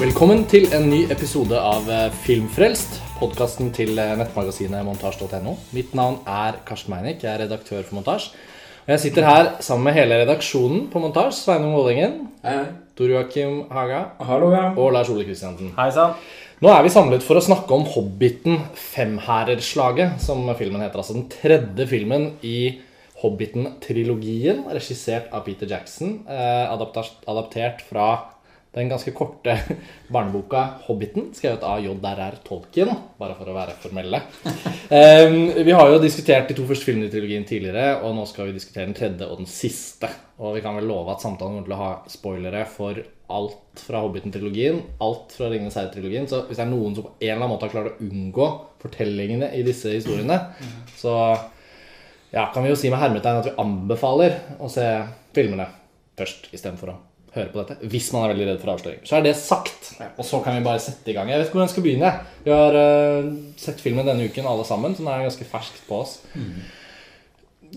Velkommen til en ny episode av eh, Filmfrelst, podkasten til eh, nettmagasinet montasj.no. Mitt navn er Karsten Meinick, jeg er redaktør for Montasj. Og jeg sitter her sammen med hele redaksjonen på Montasj. Sveinung Vålingen, Tor Joakim Haga Hallo, ja. og Lars Ole Kristiansen. Hei sann. Nå er vi samlet for å snakke om Hobbiten Femhærerslaget, som filmen heter. Altså den tredje filmen i Hobbiten-trilogien, regissert av Peter Jackson. Eh, adaptert, adaptert fra den ganske korte barneboka 'Hobbiten', skrevet av J.R.R. Tolkien, bare for å være formelle. Um, vi har jo diskutert de to første filmene i trilogien tidligere, og nå skal vi diskutere den tredje og den siste. Og vi kan vel love at samtalen kommer til å ha spoilere for alt fra Hobbiten-trilogien, alt fra Ringenes herre-trilogien. Så hvis det er noen som på en eller annen måte har klart å unngå fortellingene i disse historiene, så ja, kan vi jo si med hermetegn at vi anbefaler å se filmene først istedenfor å høre på dette. Hvis man er veldig redd for avsløring. Så er det sagt. Og så kan vi bare sette i gang. Jeg vet ikke hvor jeg skal begynne. Vi har uh, sett filmen denne uken alle sammen, så den er ganske ferskt på oss.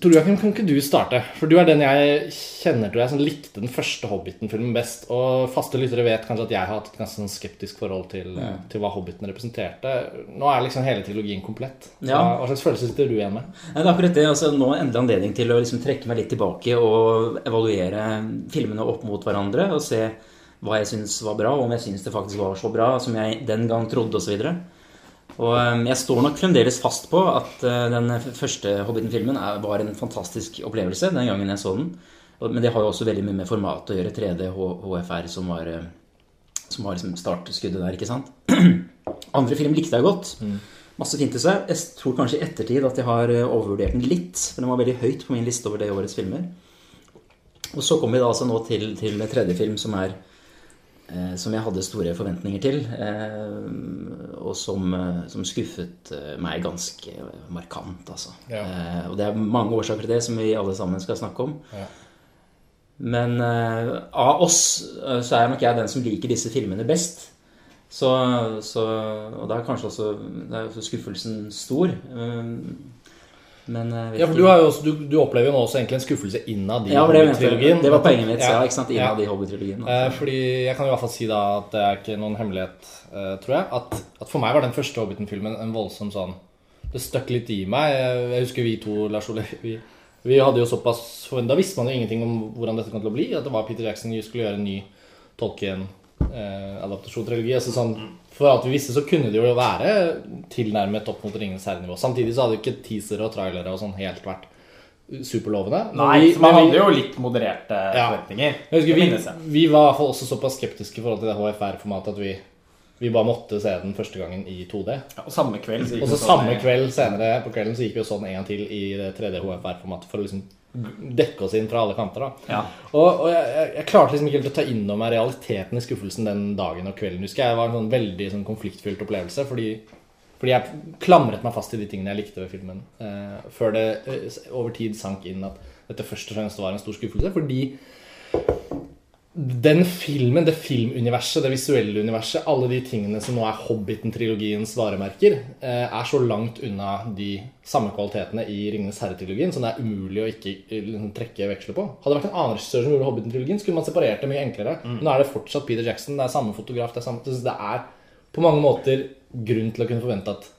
Tor Joakim, kan ikke du starte? For du er den jeg kjenner til jeg, som likte den første Hobbiten-filmen best. Og faste lyttere vet kanskje at jeg har hatt et ganske sånn skeptisk forhold til, til hva Hobbiten representerte. Nå er liksom hele trilogien komplett. Ja. Hva slags følelse sitter du igjen med? Ja, det er akkurat det. altså Nå er endelig anledning til å liksom trekke meg litt tilbake og evaluere filmene opp mot hverandre. Og se hva jeg syns var bra, og om jeg syns det faktisk var så bra som jeg den gang trodde osv. Og um, jeg står nok fremdeles fast på at uh, den første Hobbiten-filmen var en fantastisk opplevelse den gangen jeg så den. Men det har jo også veldig mye med formatet å gjøre. 3D, HFR, som var, uh, som var liksom startskuddet der, ikke sant. Andre film likte jeg godt. Masse fint i seg. Jeg tror kanskje i ettertid at jeg har eh, overvurdert den litt. For den var veldig høyt på min liste over det årets filmer. Og så kommer vi da altså nå til, til tredje film som er eh, Som jeg hadde store forventninger til. Eh, og som, eh, som skuffet eh, meg ganske markant, altså. Ja. Eh, og det er mange årsaker til det som vi alle sammen skal snakke om. Ja. Men eh, av oss eh, så er nok jeg den som liker disse filmene best. Så, så Og da er kanskje også, er også skuffelsen stor. Eh, Men jeg Ja, for du, også, du, du opplever jo nå også egentlig en skuffelse innad i Ja. Hobbit-trilogien. det var poenget mitt. Ja, Ja. ikke sant? Innad i Hobbit-trilogien. Eh, fordi jeg kan i hvert fall si da at det er ikke noen hemmelighet, eh, tror jeg, at, at for meg var den første Hobbiten-filmen en voldsom sånn Det støkk litt i meg. Jeg, husker vi to, Lars Ole vi, vi hadde jo såpass Da visste man jo ingenting om hvordan dette kom til å bli. At det var Peter Jackson som skulle gjøre en ny Tolkien-adaptasjon-trilogi. altså sånn, for alt vi visste, så kunne det jo være tilnærmet opp mot Ringenes herre-nivå. Samtidig så hadde jo ikke teasere og trailere og sånn helt vært superlovende. Nei, vi- man hadde jo litt modererte Ja. forventninger. husker, vi, vi var i hvert fall også såpass skeptiske i forhold til det HFR-formatet at vi, vi bare måtte se den første gangen i 2D. Ja, og samme kveld så gikk Og så sånn, samme eh, kveld senere på kvelden så gikk vi og så den en gang til i det 3D HFR-formatet for å liksom dekke oss inn fra alle kanter. da. Ja. Og, og jeg, jeg, klarte liksom ikke helt å ta inn over meg realiteten i skuffelsen den dagen og kvelden. husker jeg. Det var en sånn veldig sånn konfliktfylt opplevelse. Fordi, fordi jeg klamret meg fast til de tingene jeg likte ved filmen. Eh, før det eh, over tid sank inn at dette først og fremst var en stor skuffelse. Fordi den filmen, det filmuniverset, det visuelle universet, alle de tingene som nå er Hobbiten-trilogiens varemerker, eh, er så langt unna de samme kvalitetene i Ringenes herre-trilogien som det er umulig å ikke eh, liksom, trekke veksler på. Hadde det vært en annen regissør som gjorde Hobbiten-trilogien, skulle man separert det mye enklere. Nå er det fortsatt Peter Jackson, det er samme fotograf, det er samme Det er på mange måter grunn til å kunne forvente at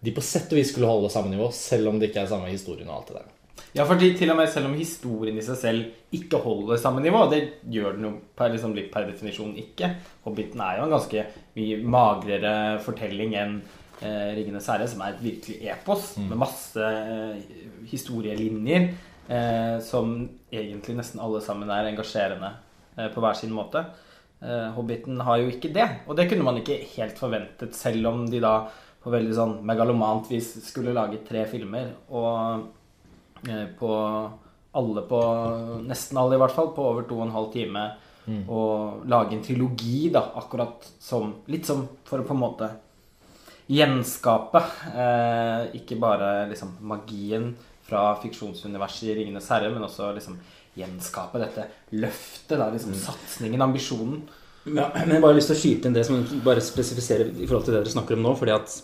de på sett og vis skulle holde samme nivå, selv om det ikke er samme historien og alt det der. Ja, fordi til og med selv om historien i seg selv ikke holder samme nivå, det gjør den jo per, liksom, litt per definisjon ikke. Hobbiten er jo en ganske mye magrere fortelling enn eh, Ringenes herre, som er et virkelig epos med masse eh, historielinjer eh, som egentlig nesten alle sammen er engasjerende eh, på hver sin måte. Eh, Hobbiten har jo ikke det, og det kunne man ikke helt forventet, selv om de da på veldig sånn megalomant vis skulle lage tre filmer. og på alle på Nesten alle, i hvert fall. På over to og en halv time. Og lage en trilogi, da, akkurat som Litt som for å på en måte gjenskape eh, ikke bare liksom magien fra fiksjonsuniverset i 'Ringenes herre', men også liksom gjenskape dette løftet, da, liksom satsingen, ambisjonen. Ja, men jeg bare har lyst til å skyte inn det som bare spesifiserer i forhold til det dere snakker om nå. fordi at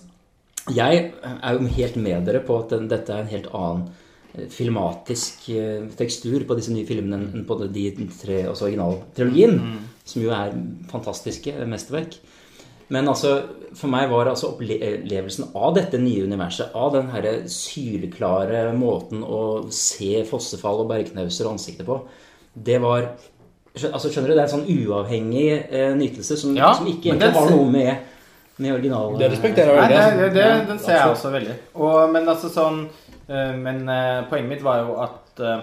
jeg er jo helt med dere på at dette er en helt annen eh, filmatisk eh, tekstur på disse nye filmene enn på de tre, altså originaltrilogien. som jo er fantastiske mesterverk. Men altså, for meg var altså opplevelsen av dette nye universet, av den herre syleklare måten å se fossefall og bergknauser og ansiktet på, det var altså Skjønner du? Det er en sånn uavhengig eh, nytelse som, Ja, som ikke egentlig var noe med, med original Det respekterer jeg Nei, veldig. det, det, den ser jeg også veldig. Og, men altså sånn eh, Men eh, poenget mitt var jo at eh,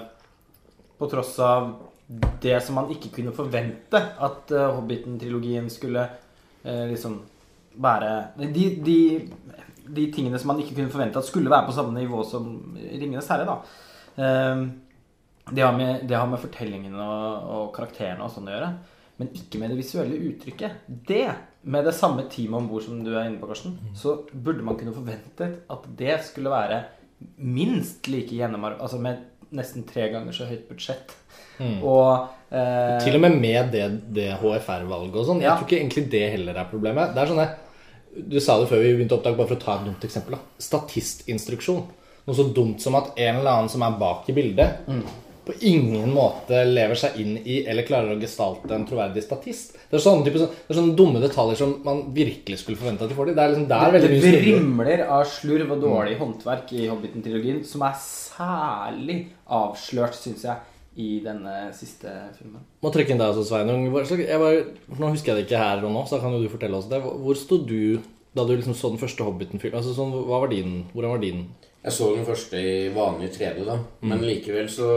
på tross av det som man ikke kunne forvente at eh, Hobbiten-trilogien skulle eh, liksom være de, de, de tingene som man ikke kunne forvente at skulle være på samme nivå som Ringenes herre, da. Eh, det, har med, det har med fortellingen og, og karakterene og sånn å gjøre. Men ikke med det visuelle uttrykket. Det, med det samme teamet om bord som du er inne på, Karsten, så burde man kunne forventet at det skulle være minst like gjennomarbeidet Altså med nesten tre ganger så høyt budsjett. Og eh, Til og med med det, det HFR-valget og sånn. Jeg tror ikke egentlig det heller er problemet. Det er sånn Du sa det før vi begynte opptak, bare for å ta et dumt eksempel. da. Statistinstruksjon. Noe så dumt som at en eller annen som er bak i bildet, på ingen måte lever seg inn i eller klarer å gestalte en troverdig statist. Det er sånne, type, sånn- det er sånne dumme detaljer som man virkelig skulle forvente at de får til. Det er liksom der veldig det vrimler av slurv og dårlig håndverk i Hobbiten-trilogien, som er særlig avslørt, syns jeg, i denne siste filmen. Må trekke inn deg også, Sveinung. Var- Nå husker jeg det ikke her og nå, så kan jo du fortelle oss det. Hvor sto du da du liksom så den første Hobbiten-filmen? Altså, sånn, hva var din, hvordan var din Jeg så den første i vanlig 3D, da. Men likevel så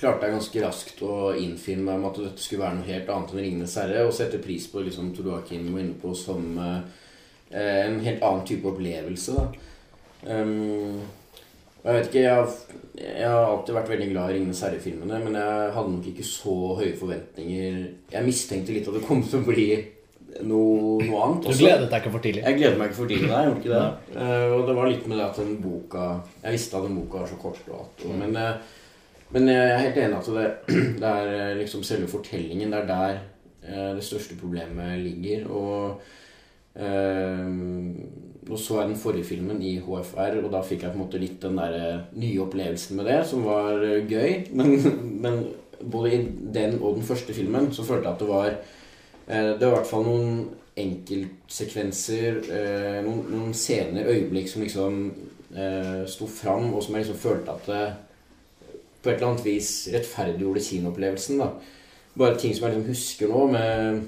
klarte jeg ganske raskt å innfinne meg med at dette skulle være noe helt annet enn 'Ringenes herre', og sette pris på liksom Toroakin var inne på som eh, en helt annen type opplevelse. da. Um, jeg vet ikke, jeg har, jeg har alltid vært veldig glad i 'Ringenes herre'-filmene, men jeg hadde nok ikke så høye forventninger. Jeg mistenkte litt at det kom til å bli noe, noe annet. Du også. gledet deg ikke for tidlig? Jeg gleder meg ikke for tidlig, nei, jeg gjorde ikke det. Uh, og det var litt med det at den boka Jeg visste at den boka var så kort og alt. Og, men, uh, men jeg er helt enig at det, det er eh, liksom selve fortellingen. Det er der uh, det største problemet ligger. Og nå så er den forrige filmen i HFR, og da fikk jeg på en måte litt den der nye opplevelsen med det, som var gøy. Men, men både i den og den første filmen så følte jeg at det var Det var i hvert fall noen enkeltsekvenser, eh, noen, noen scener, øyeblikk som liksom eh, sto fram, og som jeg liksom følte at det på et eller annet vis rettferdiggjorde kinoopplevelsen. da. Bare ting som jeg liksom husker nå, med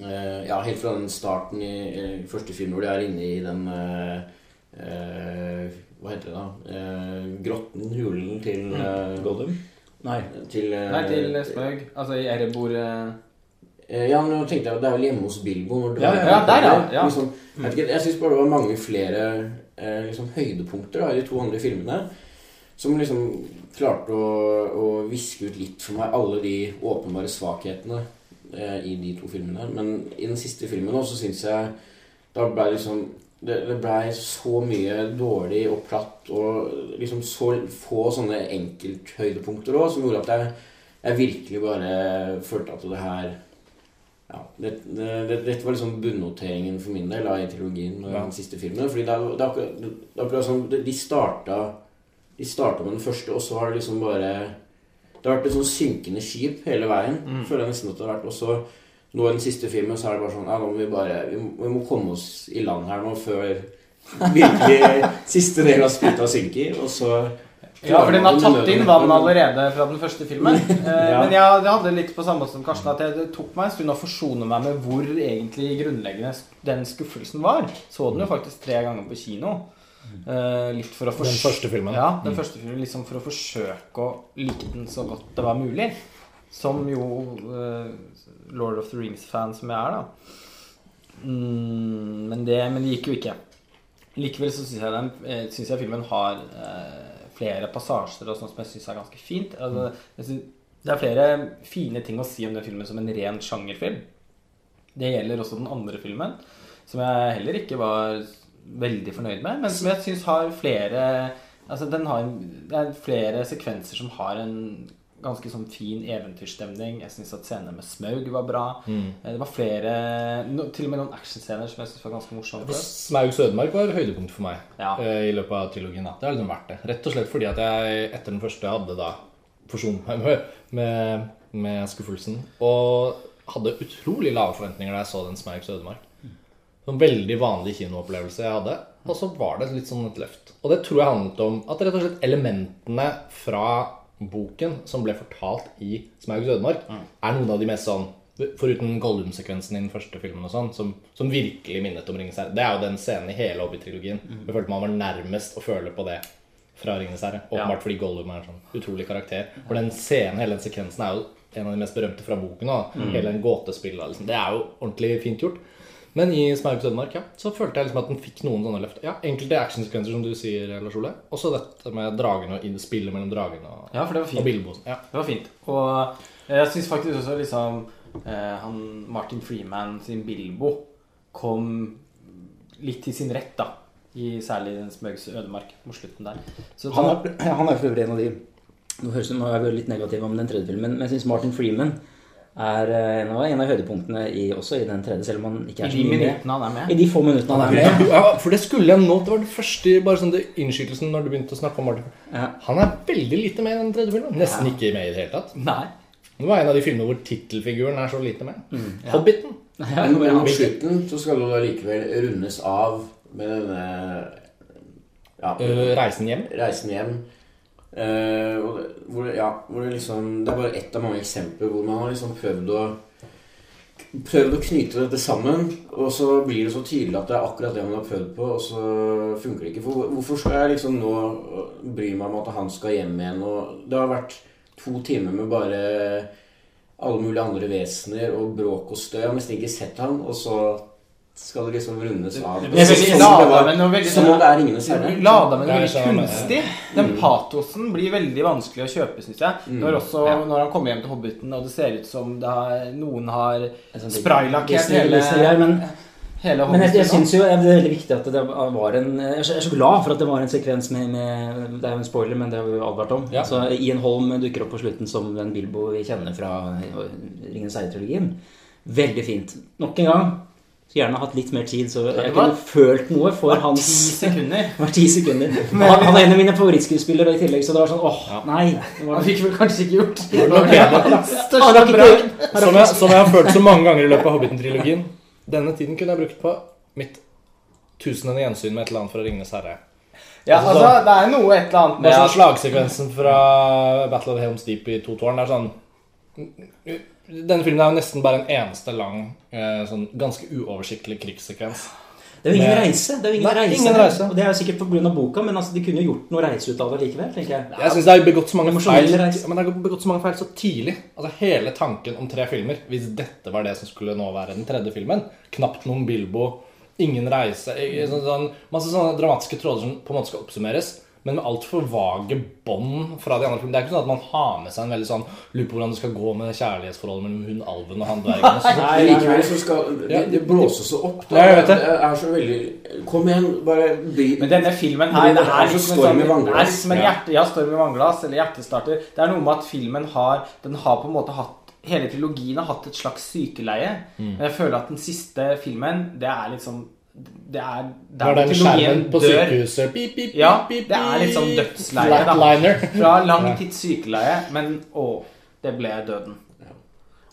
eh, Ja, helt fra den starten i, i første film, hvor de er inne i den eh, eh, Hva heter det da? Eh, grotten, hulen til eh, Gollum? Nei. til, eh, Nei, til Smøg. Altså i Erebor Eh, Ja, nå tenkte jeg at det er vel hjemme hos Bilbo. Når Ja, ja, der, ja, ja. Liksom, jeg ikke, jeg syns bare det var mange flere eh, liksom, høydepunkter da, i de to andre filmene. Som liksom klarte å, å viske ut litt for meg alle de åpenbare svakhetene eh, i de to filmene. Men i den siste filmen også syns jeg da ble liksom det, det blei så mye dårlig og platt og liksom så få sånne enkelthøydepunkter òg, som gjorde at jeg, jeg virkelig bare følte at det her ja, det, det, det, Dette var liksom bunnoteringen for min del da, i trilogien ja. den siste filmen. Fordi det, det, akkurat- det, akkurat sånn de- starta De starta med den første, og så har det liksom bare Det har vært et sånn synkende skip hele veien. Føler jeg nesten at det har vært. Og så nå i den siste filmen så er det bare sånn Ja, nå må vi bare Vi må, vi må komme oss i land her nå før virkelig siste del av skuta synker. Og så Ja, for den har tatt inn vann allerede fra den første filmen. Eh, Ja. Men jeg, hadde litt på samme måte som Karsten, at det, tok meg en stund å forsone meg med hvor egentlig grunnleggende den skuffelsen var. Så den jo faktisk tre ganger på kino. Eh, litt for å Den første filmen? Ja, den første filmen liksom for å forsøke å like den så godt det var mulig. Som jo eh, Lord of the Rings-fan som jeg er, da. Mm, men, det, men det gikk jo ikke. Likevel så syns jeg, den, synes jeg filmen har eh, flere passasjer og sånt som jeg syns er ganske fint. Altså, jeg synes, det er flere fine ting å si om den filmen som en ren sjangerfilm. Det gjelder også den andre filmen, som jeg heller ikke var veldig fornøyd med, men som jeg syns har flere Altså, den har det er flere sekvenser som har en ganske sånn fin eventyrstemning. Jeg syns at scenene med Smaug var bra. Mm. Eh, Det var flere no, Til og med noen actionscener som jeg syns var ganske morsomme. Smaugs ødemark var høydepunkt for meg Ja. eh, i løpet av trilogien. Da. Det har liksom vært det. Rett og slett fordi at jeg etter den første hadde da forsonet meg med, med, med skuffelsen. Og hadde utrolig lave forventninger da jeg så den Smaugs ødemark. En veldig vanlig kinoopplevelse jeg hadde. Og så var det litt sånn et løft. Og det tror jeg handlet om at rett og slett elementene fra boken som ble fortalt i Smaugs ødemark, er noen av de mest sånn Foruten Gollum-sekvensen i den første filmen og sånn, som, som virkelig minnet om Ringenes herre. Det er jo den scenen i hele Hobbit-trilogien. Jeg følte man var nærmest å føle på det fra Ringenes herre. Åpenbart fordi Gollum er en sånn utrolig karakter. For den scenen, hele den sekvensen, er jo en av de mest berømte fra boken. Da. Hele den gåtespillet. Liksom. Det er jo ordentlig fint gjort. Men i Smaug ødemark ja, så følte jeg liksom at den fikk noen sånne løft. Ja, Enkelte actionsekvenser, som du sier, Lars Ole. Og så dette med dragene og spillet mellom dragene og, Ja, for det var fint. og Bilbo. Ja. Det var fint. Og jeg syns faktisk også liksom eh, han Martin Freeman sin Bilbo kom litt til sin rett, da. I særlig den Smøgs ødemark mot slutten der. Så Han er, han er for øvrig en av de Nå høres det, nå er litt negativ om den tredje filmen, men jeg syns Martin Freeman er eh, en av, en av høydepunktene i, også i den tredje, selv om han ikke er så de mye med. minuttene han er med. I de få minuttene han er med. Ja, for det skulle jeg nå. Det var det første bare sånn det innskytelsen når du begynte å snakke om Martin. Ja. Han er veldig lite med i den tredje filmen. Nesten ikke med i det hele tatt. Nei. Det var en av de filmene hvor tittelfiguren er så lite med. Hobbiten. Ja, Men, mot slutten så skal det jo likevel rundes av med denne ja, Reisen hjem. reisen hjem. Det, hvor, ja, hvor det liksom Det er bare ett av mange eksempler hvor man har liksom prøvd å Prøvd å knyte dette sammen, og så blir det så tydelig at det er akkurat det man har prøvd på, og så funker det ikke. For hvorfor skal jeg liksom nå bry meg om at han skal hjem igjen? Og det har vært to timer med bare alle mulige andre vesener og bråk og støy. Jeg har nesten ikke sett han, og så skal det liksom rundes av. Det det veldig Som om det er Ringenes herre. Lada med noe veldig sånn, kunstig. Den patosen blir veldig vanskelig å kjøpe, syns jeg. Når, også, Ja. når han kommer hjem til Hobbiten, og det ser ut som det har, noen har sånn spraylakkert hele, men hele Men jeg, jeg synes syns jo det er veldig viktig at det var en Jeg er så, glad for at det var en sekvens med, med Det er jo en spoiler, men det har vi advart om. Ja. Så Ian Holm dukker opp på slutten som den Bilbo vi kjenner fra Ringenes herre-trilogien. Veldig fint. Nok en gang. Skulle gjerne hatt litt mer tid, så jeg kunne følt noe for Ti hans sekunder. Hver ti sekunder. Han, han er en av mine favorittskuespillere i tillegg, så det var sånn åh, nei. Det var, Han fikk vel kanskje ikke gjort Det var bedre. Han har største ikke- Som jeg, som jeg har følt så mange ganger i løpet av Hobbiten-trilogien. Denne tiden kunne jeg brukt på mitt tusende gjensyn med et eller annet fra Ringenes herre. Ja, Altså, så, det er noe et eller annet med sånn Slagsekvensen fra Battle of Helms Deep i to tårn det er sånn Denne filmen er jo nesten bare en eneste lang, eh, sånn ganske uoversiktlig krigssekvens. det er jo ingen reise. Det er jo ingen, Nei, reise. ingen reise. Og det er jo sikkert pga. boka, men altså, de kunne jo gjort noe reise ut av det likevel, tenker jeg. Jeg synes det er begått så mange feil. Men det er begått så mange feil så tidlig. Altså Hele tanken om tre filmer, hvis dette var det som skulle nå være den tredje filmen Knapt noen Bilbo, ingen reise sånn, sånn, Masse sånne dramatiske tråder som på en måte skal oppsummeres. Men med altfor vage bånd fra de andre filmene. Det er ikke sånn at man har med seg en veldig sånn Lurer på hvordan det skal gå med kjærlighetsforholdet mellom hun alven og han dvergen. og så- likevel så skal det, det blåses så opp. Da. Ja, jeg vet det. det er så veldig Kom igjen, bare bli Men denne filmen her, det er så liksom storm sånn, i vannglass. er liksom Ja. hjerte, ja, storm i vannglass, eller hjertestarter. Det er noe med at filmen har Den har på en måte hatt Hele trilogien har hatt et slags sykeleie. Mm. Men jeg føler at den siste filmen, det er liksom Det er Det var den skjermen på sykehuset beep, beep, Ja, det er litt sånn dødsleie, da. Fra lang tids sykeleie, men å, det ble døden.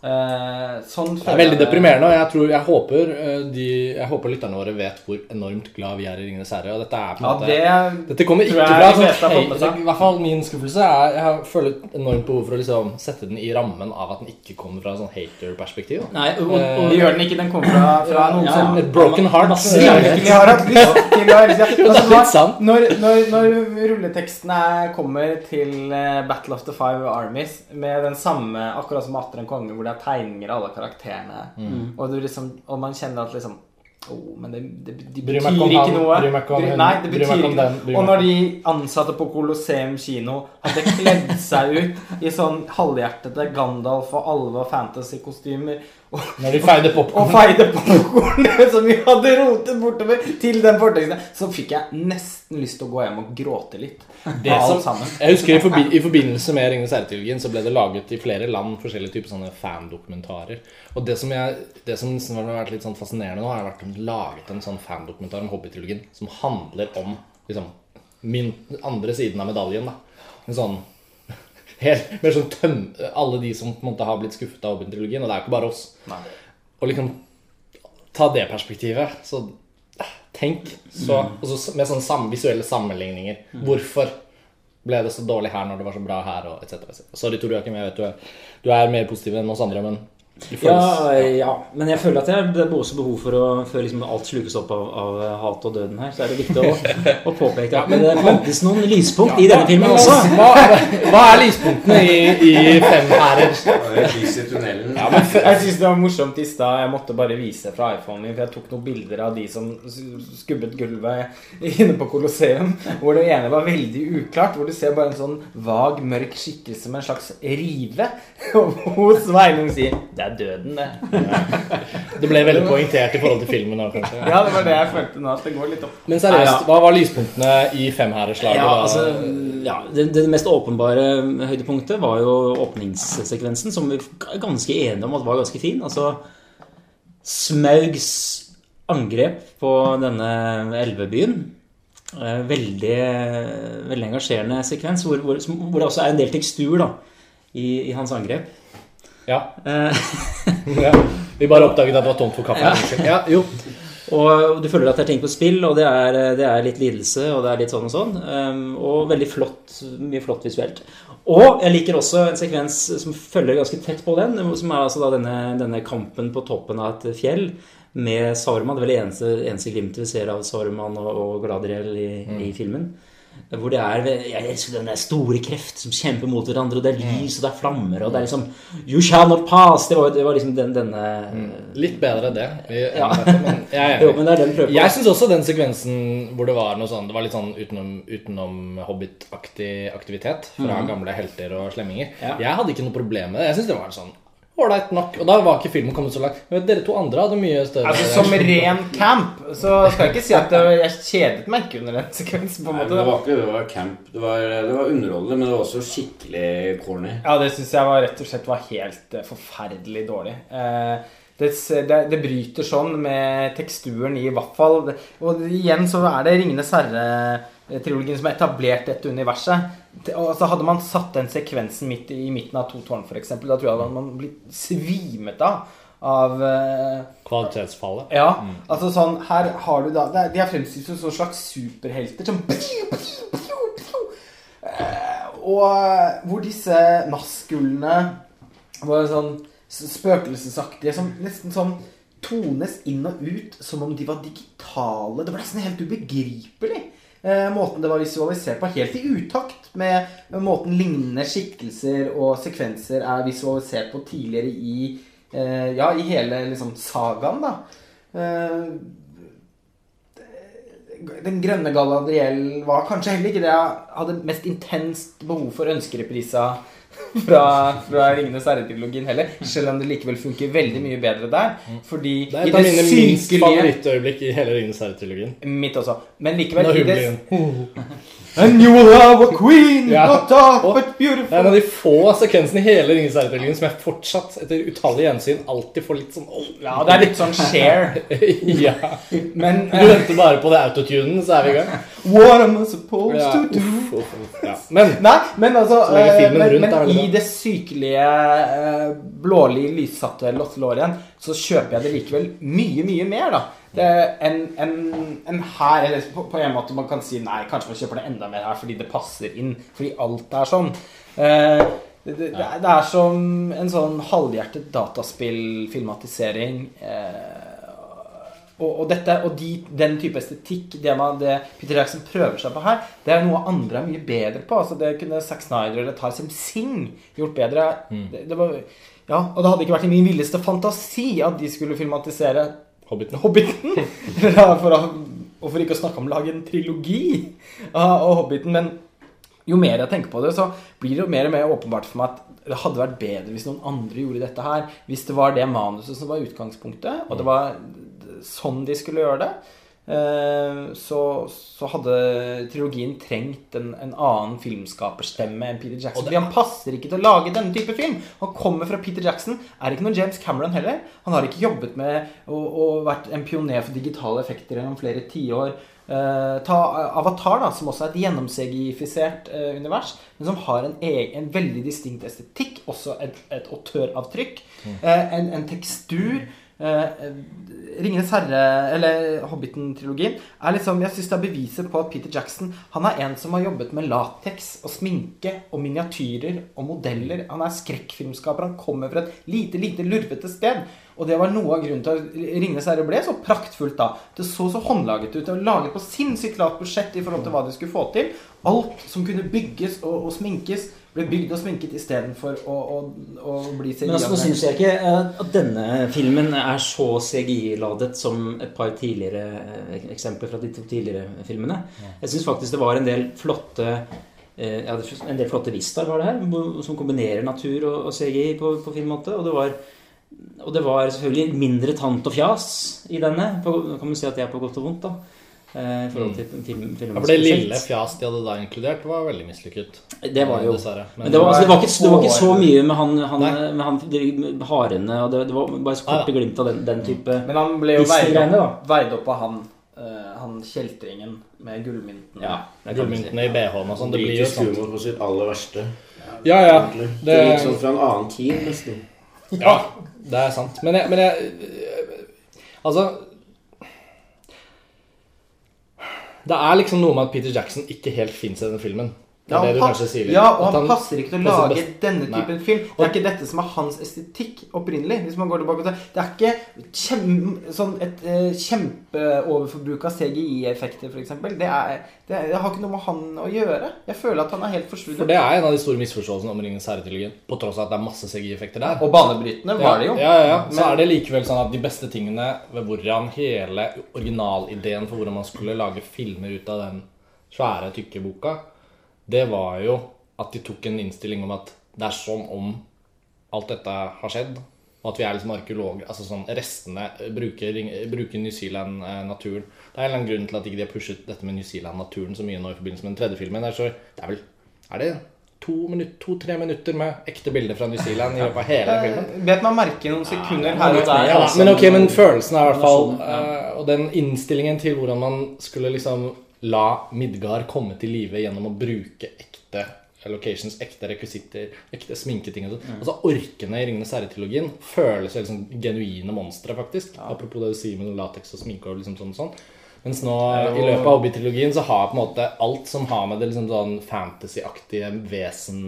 Eh, sånn Det er veldig deprimerende, og jeg, tror, jeg, håper, eh, de, jeg håper lytterne våre vet hvor enormt glad vi er i 'Ringenes herre'. Og dette er på en Ja, måte det Dette kommer ikke bra fra sånn, hei. I hvert fall min skuffelse er Jeg har føler et enormt behov for å liksom sette den i rammen av at den ikke kommer fra et sånn hater-perspektiv. Nei, og, og, vi gjør den ikke. Den kommer fra, fra noen Ja, som Et broken heart. Masse eh, virkelig har hatt lyst til å Det litt sant. Når, når, når rulletekstene kommer til eh, Battle of the Five Armies med den samme, akkurat som Atter en konge, hvor det er tegninger av alle karakterene, Mm. og, du liksom, og man kjenner at liksom Oh, men det, det, de betyr ikke han, noe. bryr meg ikke om Nei, det betyr ikke noe. Og når de ansatte på Colosseum kino hadde kledd seg ut i sånn halvhjertete Gandalf og alve- og fantasy-kostymer Når de feide popkorn. som vi hadde rotet bortover til den forteksten, så fikk jeg nesten lyst til å gå hjem og gråte litt. Det som, jeg husker i, forbi, I forbindelse med Ringenes herre-trilogien så ble det laget i flere land forskjellige typer sånne fandokumentarer. Og det som, jeg, det som har vært litt sånn fascinerende nå, har vært laget en sånn fandokumentar om Hobbit-trilogien som handler om liksom, min andre siden av medaljen. da En sånn helt, mer sånn tøm, alle de som på en måte har blitt skuffet av Hobbit-trilogien, og det er jo ikke bare oss. Nei. Og liksom ta det perspektivet, så eh, tenk så, og så med sånne sam, visuelle sammenligninger. Hvorfor ble det så dårlig her når det var så bra her, og etc. Et Sorry, Tor Joakim, jeg vet du er, du er mer positiv enn oss andre, men Ja, ja, men jeg føler at jeg, det er også behov for å Før liksom alt slukes opp av, av hat og døden her, så er det viktig å, å påpeke at det fantes noen lyspunkt i denne filmen også. Hva, hva er lyspunktene i, i Fem hærer? Er lys i tunnelen. Ja, men Jeg synes det var morsomt i stad. Jeg måtte bare vise fra iPhonen min, for jeg tok noen bilder av de som skubbet gulvet inne på Colosseum. Hvor det ene var veldig uklart. Hvor du ser bare en sånn vag, mørk skikkelse med en slags rive. Og hun Sveinung sier 'Det er døden, det'. Det ble veldig poengtert i forhold til filmen. nå, kanskje. Ja, det var det jeg følte nå. At det går litt opp. Men seriøst, hva var lyspunktene i Femhæreslaget? Ja, altså, ja, det, det mest åpenbare høydepunktet var jo åpningssekvensen, som vi er ganske enige om at var ganske fin. Altså Smaugs angrep på denne elvebyen. Eh, Veldig, veldig engasjerende sekvens, hvor, hvor, hvor det også er en del tekstur da, i, i hans angrep. Ja. Eh, ja. Vi bare oppdaget at det var tomt for kaffe. Ja, jo. Og du føler at det er ting på spill, og det er, det er litt lidelse, og det er litt sånn og sånn. Um, og veldig flott, mye flott visuelt. Og jeg liker også en sekvens som følger ganske tett på den, som er altså denne, denne kampen på toppen av et fjell med Saruman. Det er vel det eneste, eneste glimtet vi ser av Saruman og, og Galadriel i, i filmen. Hvor det er jeg elsker den der store kreft som kjemper mot hverandre, og det er lys, og det er flammer, og det er liksom You shall not pass! Det var, det var liksom den, denne Litt bedre det. Ja. Dette, men jeg Jo, men den. Jeg syns også den sekvensen hvor det var noe sånn Det var litt sånn utenom, utenom Hobbit-aktig aktivitet fra gamle helter og slemminger. Ja. Jeg hadde ikke noe problem med det. Jeg syns det var sånn ålreit nok. Og da var ikke filmen kommet så langt. Men dere to andre hadde mye større Altså Som ren camp så skal jeg ikke si at det- jeg kjedet meg ikke under den sekvensen. på en måte Nei, det var ikke det, det var camp. Det var, det var underholdende, men det var også skikkelig corny. Ja, det syns jeg var rett og slett var helt eh, forferdelig dårlig. Eh, det, det, det bryter sånn med teksturen i hvert fall Og igjen så er det 'Ringenes herre'-trilogien som har etablert dette universet. Det- Og så Hadde man satt den sekvensen midt i, i midten av To tårn, f.eks., da tror jeg man hadde blitt svimet av. Av eh, Kvalitetsfallet. Ja, altså sånn Her har du da De er fremstilt som sånne slags superhelter som Eh, Og hvor disse maskulene var sånn spøkelsesaktige som nesten sånn tones inn og ut som om de var digitale. Det var nesten helt ubegripelig. Eh, måten det var visualisert på, helt i utakt med måten lignende skikkelser og sekvenser er visualisert på tidligere i eh, Ja, i hele liksom sagaen, da. Eh, den grønne Galadriel var kanskje heller ikke det jeg hadde mest intenst behov for ønskereprisa fra, fra Ringenes herre-trilogien heller. Selv om det likevel funker veldig mye bedre der. Fordi Det er et av mine minst favorittøyeblikk i hele Ringenes herre-trilogien. Mitt også. Men likevel Når i det And you will have a queen, Ja. not dark, Og- but Det er en av de få sekvensene i hele Ringenes herre-trilogien som jeg fortsatt, etter utallige gjensyn, alltid får litt sånn oh. Ja, det er litt sånn share. ja. Men Du venter bare på det autotunen, så er vi i gang. What am I supposed Ja, to do? uff, uff. Ja. Men Nei, men altså eh, Men, men i det sykelige blålige, blålig lyssatte Lottelorien så kjøper jeg det likevel mye, mye mer, da. En, en, en her Eller på, på en måte man kan si nei, kanskje man kjøper det enda mer her fordi det passer inn. Fordi alt er sånn. Eh, det, det, det, er, det er som en sånn halvhjertet dataspillfilmatisering. Eh, og, og, dette, og de, den type estetikk, det, man, det Peter Jackson prøver seg på her, det er noe andre er mye bedre på. Altså, det kunne Zack Snyder eller Tarzan Singh gjort bedre. Det, det var, ja, og det hadde ikke vært i min villeste fantasi at de skulle filmatisere Hobbiten. Hobbiten. For å, og for ikke å snakke om å lage en trilogi av av Hobbiten. Men jo mer jeg tenker på det, så blir det jo mer og mer åpenbart for meg at det hadde vært bedre hvis noen andre gjorde dette her. Hvis det var det manuset som var utgangspunktet, og det var sånn de skulle gjøre det. Eh, så, så hadde trilogien trengt en, en annen filmskaperstemme enn Peter Jackson. Fordi han passer ikke til å lage denne type film. Han kommer fra Peter Jackson, er ikke noen James Cameron heller. Han har ikke jobbet med og, og vært en pioner for digitale effekter gjennom flere tiår. Uh, ta Avatar, da, som også er et gjennomsegifisert uh, univers, men som har en, egen, en veldig distinkt estetikk, også et, et autøravtrykk, eh, en, en tekstur. Eh, Ringenes herre, eller Hobbiten-trilogien, er liksom Jeg syns det er beviset på at Peter Jackson Han er en som har jobbet med lateks og sminke og miniatyrer og modeller. Han er skrekkfilmskaper. Han kommer fra et lite, lite lurvete sted. Og det var noe av grunnen til at 'Ringenes herre' ble så praktfullt da. Det så så håndlaget ut. Det var laget på sinnssykt lavt budsjett i forhold til hva de skulle få til. Alt som kunne bygges og, og sminkes, ble bygd og sminket istedenfor å, å, å bli CGI. Men altså, nå syns jeg ikke eh, at denne filmen er så CGI-ladet som et par tidligere eh, eksempler fra de to tidligere filmene. Jeg syns faktisk det var en del flotte eh, ja, en del flotte vistaer var det her, som kombinerer natur og, og CGI på, på fin måte. Og det var og det var selvfølgelig mindre tant og fjas i denne. På, kan man si at det er på godt og vondt, da. Eh, I forhold til film, film Ja, for det spesielt. lille fjas de hadde da inkludert, var veldig mislykket. Det var det jo. Dessverre. Men det var, altså, det, var ikke, det var ikke så mye med han, han, med han de harene og det, det var bare så korte glimt av den, den type Men han ble jo veid opp, veid opp av han, eh, han kjeltringen med gullmyntene. Ja. Gullmyntene i BH-en og sånn. Det blir jo sånn. humor på sitt aller verste. Ja, ja. Det Det, gikk sånn fra en annen tid, nesten. ja, det er sant. Men jeg, men jeg Altså Det er liksom noe med at Peter Jackson ikke helt fins i denne filmen. Det Ja, det han kanskje pass- sier ja, og han, han passer ikke til å lage best- denne Nei. typen film. Det er ikke dette som er hans estetikk opprinnelig. Hvis man går tilbake til Det er ikke kjem, sånn et uh, kjempeoverforbruk av CGI-effekter, f.eks. Det, er- det, er- det har ikke noe med han å gjøre. Jeg føler at han er helt For det er en av de store misforståelsene om Ringens herre-trilogien. På tross av at det er masse CGI-effekter der. Og banebrytende var det jo. Ja, ja, ja. Så er det likevel sånn at de beste tingene ved hvordan hele originalideen for hvordan man skulle lage filmer ut av den svære, tykke boka, det var jo at de tok en innstilling om at det er som om alt dette har skjedd. Og at vi er liksom arkeologer. altså sånn Restene eh, bruker, bruker New Zealand-naturen. Det er en eller annen grunn til at ikke de har pushet dette med New Zealand-naturen så mye nå i forbindelse med den tredje filmen. Det er, så, det er vel Er det to-tre minutter, minutter med ekte bilder fra New Zealand i løpet av hele filmen? Eh, Vet man merke noen sekunder her og der. Ja, altså. men ok, men følelsen er i hvert fall eh, Og den innstillingen til hvordan man skulle liksom la Midgard komme til live gjennom å bruke ekte locations, ekte rekvisitter, ekte sminketing og sånn. Altså orkene i Ringenes herre-trilogien føles som sånn genuine monstre, faktisk. Apropos det du sier med lateks og sminke og liksom sånn og sånn. Mens nå i løpet av Hobbit-trilogien så har på en måte alt som har med det liksom sånn fantasy-aktige vesen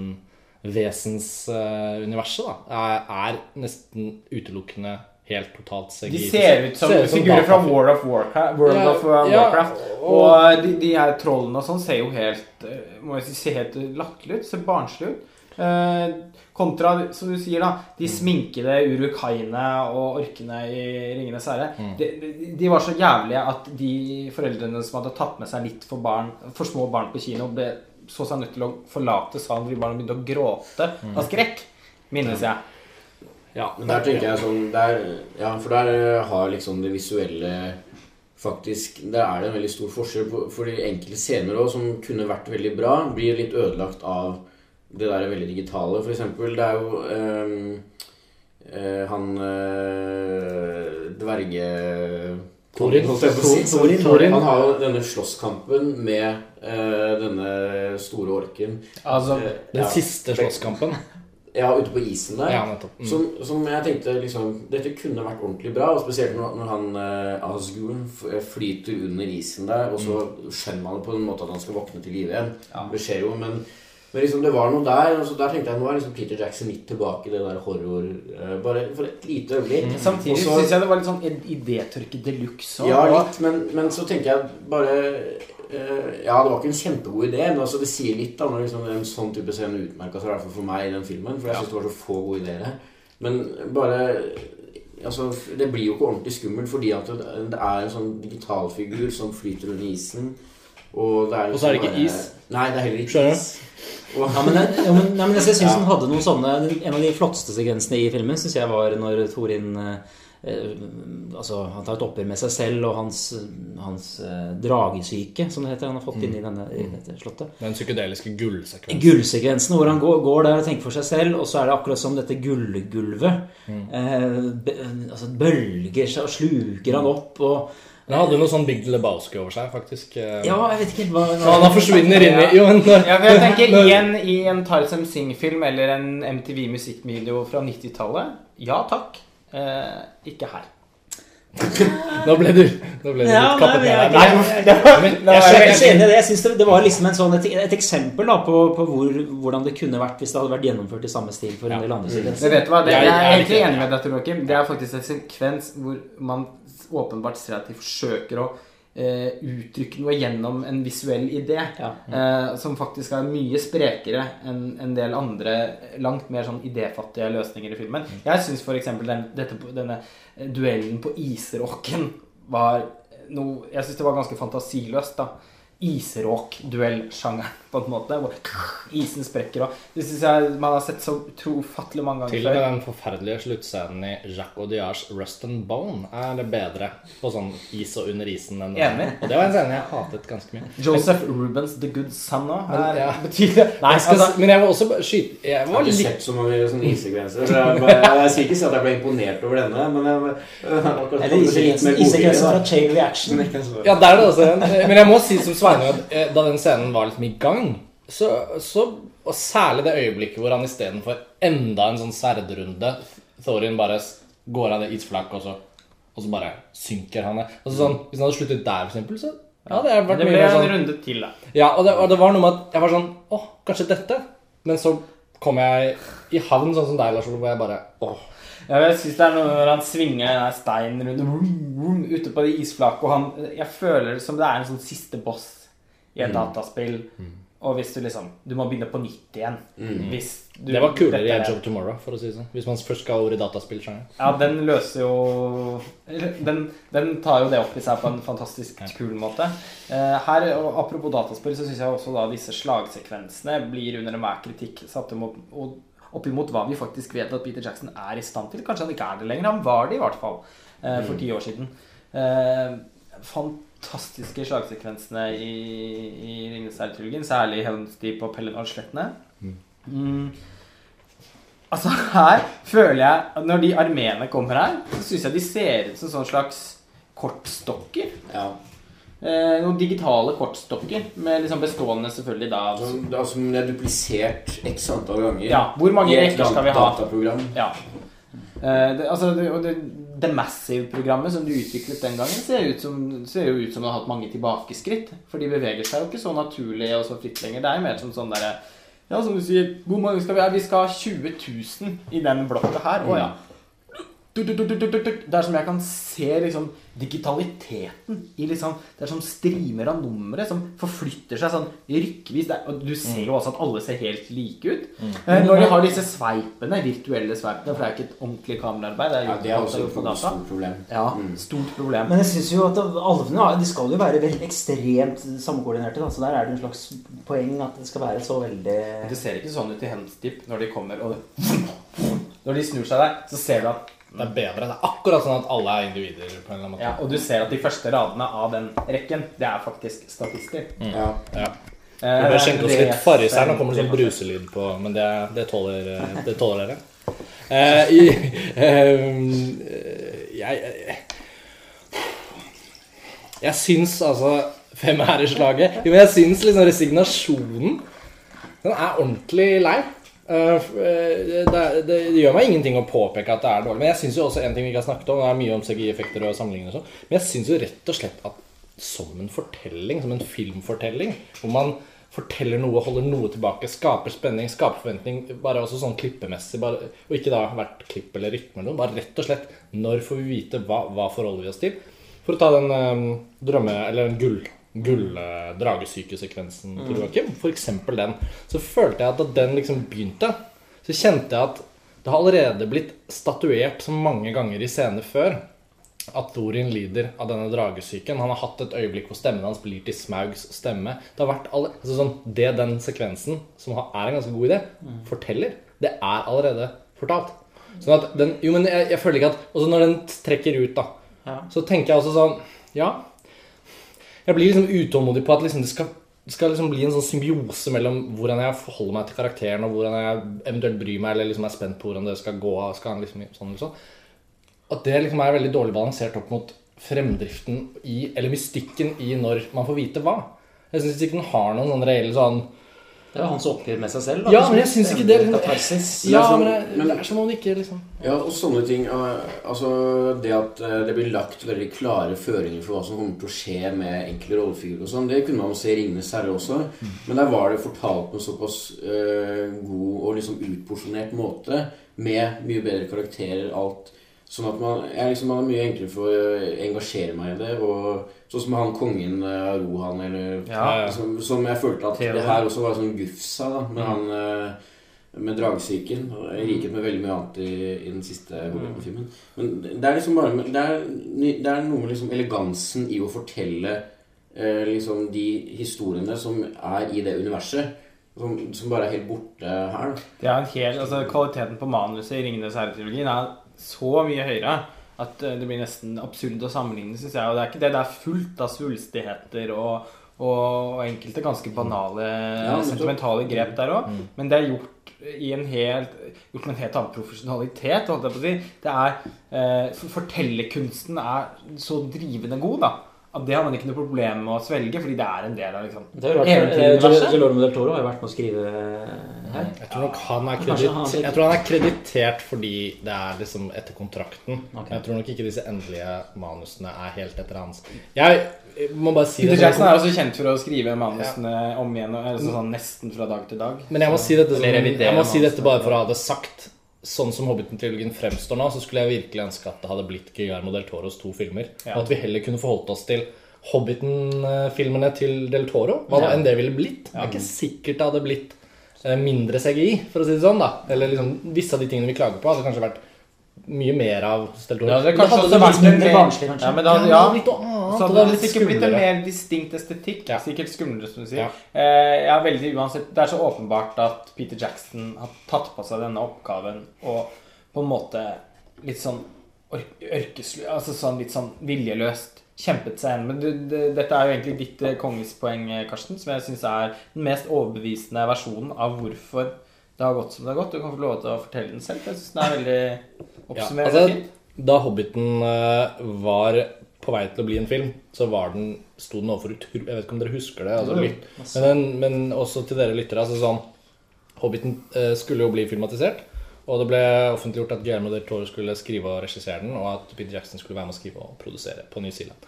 vesensuniverset, da, er, er nesten utelukkende helt totalt CGI. De ser ut som Ser ut som figurer fra. World of Warcraft. World Ja, of Warcraft. ja, og- Og de, de her trollene og sånn ser jo helt eh, Må jeg si ser helt latterlig ut. Ser barnslig ut. Eh, kontra, som du sier, da, de sminkede urukaiene og orkene i 'Ringenes herre'. De, de, de var så jævlige at de foreldrene som hadde tatt med seg litt for, barn, for små barn på kino, ble, så seg nødt til å forlate salen fordi barna begynte å gråte av skrekk, minnes jeg. Ja, Men der tenker jeg sånn der, Ja, for der eh, har liksom det visuelle Faktisk, Der er det en veldig stor forskjell. på- Fordi enkelte scener også, som kunne vært veldig bra, blir litt ødelagt av det der veldig digitale. For eksempel, det er jo ehm, eh, han eh, dverge... Torin, Torin. Han har jo denne slåsskampen med uh, denne store orken. Altså, Den ja. siste slåsskampen. Ja, ute på isen der. Ja. Mm. Som, som jeg tenkte liksom Dette kunne vært ordentlig bra. Og spesielt når, når han eh, Asgur flyter under isen der, og så skjønner man det på en måte at han skal våkne til live igjen. Ja. Det skjer jo, men, men liksom det var noe der. Og så der tenkte jeg nå er liksom Peter Jackson litt tilbake i det der horror eh, Bare for et lite øyeblikk. Samtidig Og syns jeg det var litt sånn idétørke de luxe. Ja, litt, men, men så tenker jeg bare eh, Ja, det var ikke en kjempegod idé, men altså det sier litt da når liksom en sånn type scene utmerka seg, i hvert fall for meg i den filmen. For jeg synes det var så få gode ideer her. Men bare Altså, det blir jo ikke ordentlig skummelt fordi at det, er en sånn digitalfigur som flyter under isen. Og, det er Og så er det liksom ikke bare- is. Nei, det er heller ikke is. Og, Ja, men, jeg- ja, men, nei, men jeg syns Ja. den hadde noen sånne En av de flotteste sekvensene i filmen syns jeg var når Thorin eh, eh, altså, Han tar et oppgjør med seg selv og hans, hans eh, dragesyke, som det heter, han har fått inn i, denne, i dette slottet. Den psykedeliske gullsekvensen. Gullsekvensen hvor han går, går der og tenker for seg selv, og så er det akkurat som dette gullgulvet. Eh, be, altså bølger seg og sluker han opp. og det hadde noe sånn Big Lebowski over seg, faktisk. eh. Ja, jeg vet ikke helt hva Ja, han forsvinner inn i Jo, når, Ja, jeg tenker Igjen i en Tarzan Singh-film eller en MTV musikkvideo fra 90-tallet. Ja takk. Eh, ikke her. Nå ble du, nå ble du Ja, litt kappet ned. jeg- det var, Jeg er helt enig i det. Jeg synes det, det var liksom en sånn, et, et eksempel da, på, på hvor, hvordan det kunne vært hvis det hadde vært gjennomført i samme stil for en del andre Men sekvenser. vet du hva? Det, Jeg- er egentlig enig med deg, Tor Joakim. Det er faktisk en sekvens hvor man åpenbart ser at de forsøker å uttrykke noe gjennom en visuell idé. Ja. Eh, som faktisk er mye sprekere enn en del andre langt mer sånn idéfattige løsninger i filmen. Jeg syns f.eks. Den, dette, denne eh, duellen på isråken var noe Jeg syns det var ganske fantasiløst, da. Isråk-duellsjangeren, på en måte. Hvor isen sprekker og Det syns jeg man har sett så ufattelig mange ganger Til og med den forferdelige sluttscenen i Jacques Audiards Rust and Bone er det bedre på sånn is og under isen enn Enig. Og det var en scene jeg hatet ganske mye. Joseph Rubens The Good Son òg. er ja. betydelig det Nei, Jeg skal, altså men jeg var også skyte Jeg Jeg har var ikke litt sett så mange sånne issekvenser. så Jeg, bare- jeg skal ikke si at jeg ble imponert over denne, men jeg, jeg, Eller issekvensen issekvensen fra Chain Reaction. Ja, der er det også en. Men jeg må si som Sveinung at eh, da den scenen var liksom i gang, så, så Og særlig det øyeblikket hvor han istedenfor enda en sånn sverdrunde Thorin bare går av det isflaket, og så, og så bare synker han ned. Altså sånn, Hvis han hadde sluttet der, for eksempel, så ja, det Det ble en sånn runde til, da. Ja, og det, og det var noe med at jeg var sånn Åh, kanskje dette? Men så kom jeg i havn sånn som deg, Lars Ole, hvor jeg bare Åh. Ja, jeg synes det er noe når han svinger den steinen rundt vroom, vroom, ute på det isflaket, og han Jeg føler det som det er en sånn siste boss i et dataspill. Og hvis du liksom Du må begynne på nytt igjen. Hvis du, Det var kulere i Edge of Tomorrow, for å si det sånn. Hvis man først skal over i dataspillsjangeren. Ja, den løser jo den, den tar jo det opp i seg på en fantastisk kul måte. Eh, her, og Apropos dataspill, så syns jeg også da disse slagsekvensene blir under enhver kritikk satt opp, og opp imot hva vi faktisk vet at Peter Jackson er i stand til. Kanskje han ikke er det lenger. Han var det i hvert fall eh, for ti år siden. Eh, fantastiske slagsekvensene i, i Ringenes herre-trilogien, særlig Helms Deep og Pellenor-slettene. Mm. Altså her føler jeg at Når de armeene kommer her, så syns jeg de ser ut som sånn slags kortstokker. Ja. Eh, noen digitale kortstokker, med liksom bestående selvfølgelig da Som, er som er duplisert x antall ganger. Ja, hvor mange rekker skal vi ha? Dataprogram. Ja. Eh, det, altså, det, og det, det Massive-programmet som de utviklet den gangen, ser, ut som, ser jo ut som det har hatt mange tilbakeskritt. For de beveger seg jo ikke så naturlig og så fritt lenger. Det er jo mer som sånn derre Ja, som du sier, hvor mange skal vi ha? Vi skal ha 20 000 i den blokka her. Å ja. Duk. Det er som jeg kan se liksom digitaliteten i liksom Det er som streamer av numre som forflytter seg sånn rykkevis. Det er, og du ser jo også at alle ser helt like ut. Eh, Når de har disse sveipene, virtuelle sveipene, for det er ikke et ordentlig kameraarbeid. Det er, Ja, det er også et stort problem. Ja, Mm. stort problem. Men jeg synes jo at alvene de skal jo være veldig ekstremt samkoordinerte. Da. Så der er det en slags poeng at det skal være så veldig Det ser ikke sånn ut i Hemstip når de kommer og Når de snur seg der, så ser du at Det er bedre. Det er akkurat sånn at alle er individer. på en eller annen måte. ja, Og du ser at de første radene av den rekken, det er faktisk statister. Ja. Ja. Eh, Vi bør skjenke oss litt Farris her. Nå kommer det sånn bruselyd på, men det, det, tåler, det tåler dere. Uh, i, eh, jeg Jeg syns altså Femæreslaget Jo, men jeg syns liksom resignasjonen Den er ordentlig lei. Eh, eh, det, det, gjør meg ingenting å påpeke at det er dårlig. Men jeg syns jo også en ting vi ikke har snakket om, det er mye om CGI-effekter og sammenligninger og sånn, men jeg syns jo rett og slett at som en fortelling, som en filmfortelling, hvor man forteller noe, holder noe tilbake, skaper spenning, skaper forventning, bare også sånn klippemessig, bare, og ikke da hvert klipp eller rytme eller noe, bare rett og slett når får vi vite hva, hva forholder vi oss til? For å ta den eh, drømme, eller den gull, gull eh, dragesykesekvensen til Joakim, eksempel den, så følte jeg at da den liksom begynte, så kjente jeg at det har allerede blitt statuert så mange ganger i scener før at Thorin lider av denne dragesyken. Han har hatt et øyeblikk hvor stemmen hans blir til Smaugs stemme. Det har vært alle, altså sånn, det den sekvensen, som er en ganske god idé, forteller, det er allerede fortalt. Sånn at den Jo, men jeg, jeg føler ikke at Også når den trekker ut, da, Ja. så tenker jeg også sånn Ja. Jeg blir liksom utålmodig på at liksom det skal, skal liksom bli en sånn symbiose mellom hvordan jeg forholder meg til karakteren, og hvordan jeg eventuelt bryr meg eller liksom er spent på hvordan det skal gå. Skal han liksom sånn sånn. At det liksom er veldig dårlig balansert opp mot fremdriften i, eller mystikken i når man får vite hva. Jeg syns ikke den har noen sånn reell sånn Det er jo hans oppgjør med seg selv. da. Ja, men jeg syns ikke det liksom. Ja, men det, men- det er som om det ikke liksom Ja, og sånne ting eh, Altså, det at eh, det blir lagt veldig klare føringer for hva som kommer til å skje med enkle rollefigurer og sånn, det kunne man jo se i 'Ringenes herre' også. Men der var det fortalt på en såpass uh, god og liksom utporsjonert måte, med mye bedre karakterer, alt. Sånn at man, jeg liksom, man er mye enklere for å engasjere meg i det. Og sånn som han kongen av Rohan, eller Ja, ja. Som, som jeg følte at Theodor. det her også var sånn gufsa, da, med han eh, med dragsyken. I likhet med veldig mye annet i, i den siste Hobbiten-filmen. Men det er liksom bare det er, det er noe med liksom elegansen i å fortelle eh, liksom de historiene som er i det universet, som, som bare er helt borte her. Det er en hel, altså Kvaliteten på manuset i 'Ringenes herre'-trilogien er så mye høyere at eh, det blir nesten absurd å sammenligne, syns jeg. Og det er ikke det. Det er fullt av svulstigheter og, og, enkelte ganske banale, ja, sentimentale grep der òg. Men det er gjort i en helt gjort med en helt annen profesjonalitet. Det er eh, Fortellerkunsten er så drivende god, da. At det har man ikke noe problem med å svelge, fordi det er en del av liksom er eh, eventyruniverset. Guillermo del Toro har jo vært med å skrive her. Jeg tror nok han er, kredit, jeg tror han er kreditert fordi det er liksom etter kontrakten. Ok. Jeg tror nok ikke disse endelige manusene er helt etter hans. Jeg må bare si Peter det Jackson er også kjent for å skrive manusene om igjen, og- altså sånn nesten fra dag til dag. Men jeg må si dette, som, jeg må si dette bare for å ha det sagt. Sånn som Hobbiten-trilogien fremstår nå, så skulle jeg virkelig ønske at det hadde blitt Guillermo del Toros to filmer. Ja. Og at vi heller kunne forholdt oss til Hobbiten-filmene til del Toro. Hva Ja. enn det ville blitt. Det er ikke sikkert det hadde blitt eh, mindre CGI, for å si det sånn. da Eller liksom visse av de tingene vi klager på, hadde kanskje vært mye mer av del Toro. Ja, det kanskje hadde også det vært litt mindre mer- barnslig, kanskje. Ja, men da, det ja, så hadde det det sikkert blitt en mer distinkt estetikk. Ja. Sikkert skumlere, som du sier. Ja. Eh, ja, veldig uansett. Det er så åpenbart at Peter Jackson har tatt på seg denne oppgaven og på en måte litt sånn or- Altså sånn litt sånn viljeløst kjempet seg igjen. Men du, det, dette er jo egentlig ditt eh, konges poeng, eh, Karsten, som jeg syns er den mest overbevisende versjonen av hvorfor det har gått som det har gått. Du kan få lov til å fortelle den selv. Jeg syns den er veldig Ja, oppsummerende altså, fint. da Hobbiten eh, var på vei til å bli en film, så var den, sto den overfor utrolig Jeg vet ikke om dere husker det. Altså, litt, men, men også til dere lyttere. Altså, sånn, Hobbiten eh, skulle jo bli filmatisert. Og det ble offentliggjort at Guillermo del Toro skulle skrive og regissere den, og at Peter Jackson skulle være med å skrive og produsere på New Zealand.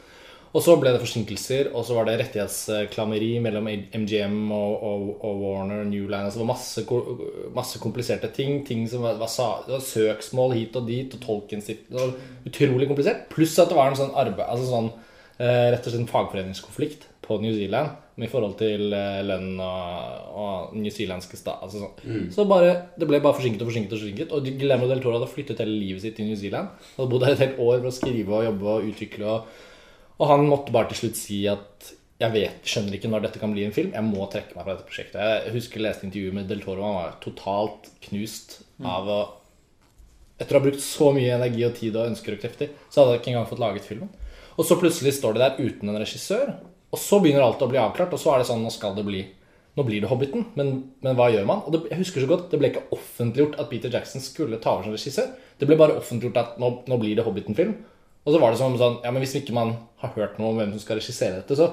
Og så ble det forsinkelser, og så var det rettighetsklammeri mellom MGM og, og, og Warner New Line. Altså det var masse, masse kompliserte ting. Ting som var, var, var søksmål hit og dit, og var utrolig komplisert. Pluss at det var en sånn arbeid Altså sånn eh, rett og slett en fagforeningskonflikt på New Zealand i forhold til eh, lønn og, og newzealandske stat. Altså sånn. Så bare, det ble bare forsinket og forsinket. Og forsinket Og Guillermo del Toro hadde flyttet hele livet sitt til New Zealand. Hadde bodd der et helt år for å skrive og jobbe og utvikle. Og, og han måtte bare til slutt si at jeg vet, skjønner ikke når dette kan bli en film. Jeg må trekke meg fra dette prosjektet. Jeg husker jeg leste intervjuet med Del Toro. Han var totalt knust av å Etter å ha brukt så mye energi og tid og ønsker og krefter, så hadde jeg ikke engang fått laget filmen. Og så plutselig står det der uten en regissør, og så begynner alt å bli avklart. Og så er det sånn Nå skal det bli Nå blir det Hobbiten, men, men hva gjør man? Og det, jeg husker så godt, det ble ikke offentliggjort at Peter Jackson skulle ta over som regissør. Det ble bare offentliggjort at nå, nå blir det Hobbiten-film. Og så var det sånn, sånn Ja, men hvis ikke man har hørt noe om hvem som skal regissere dette, så,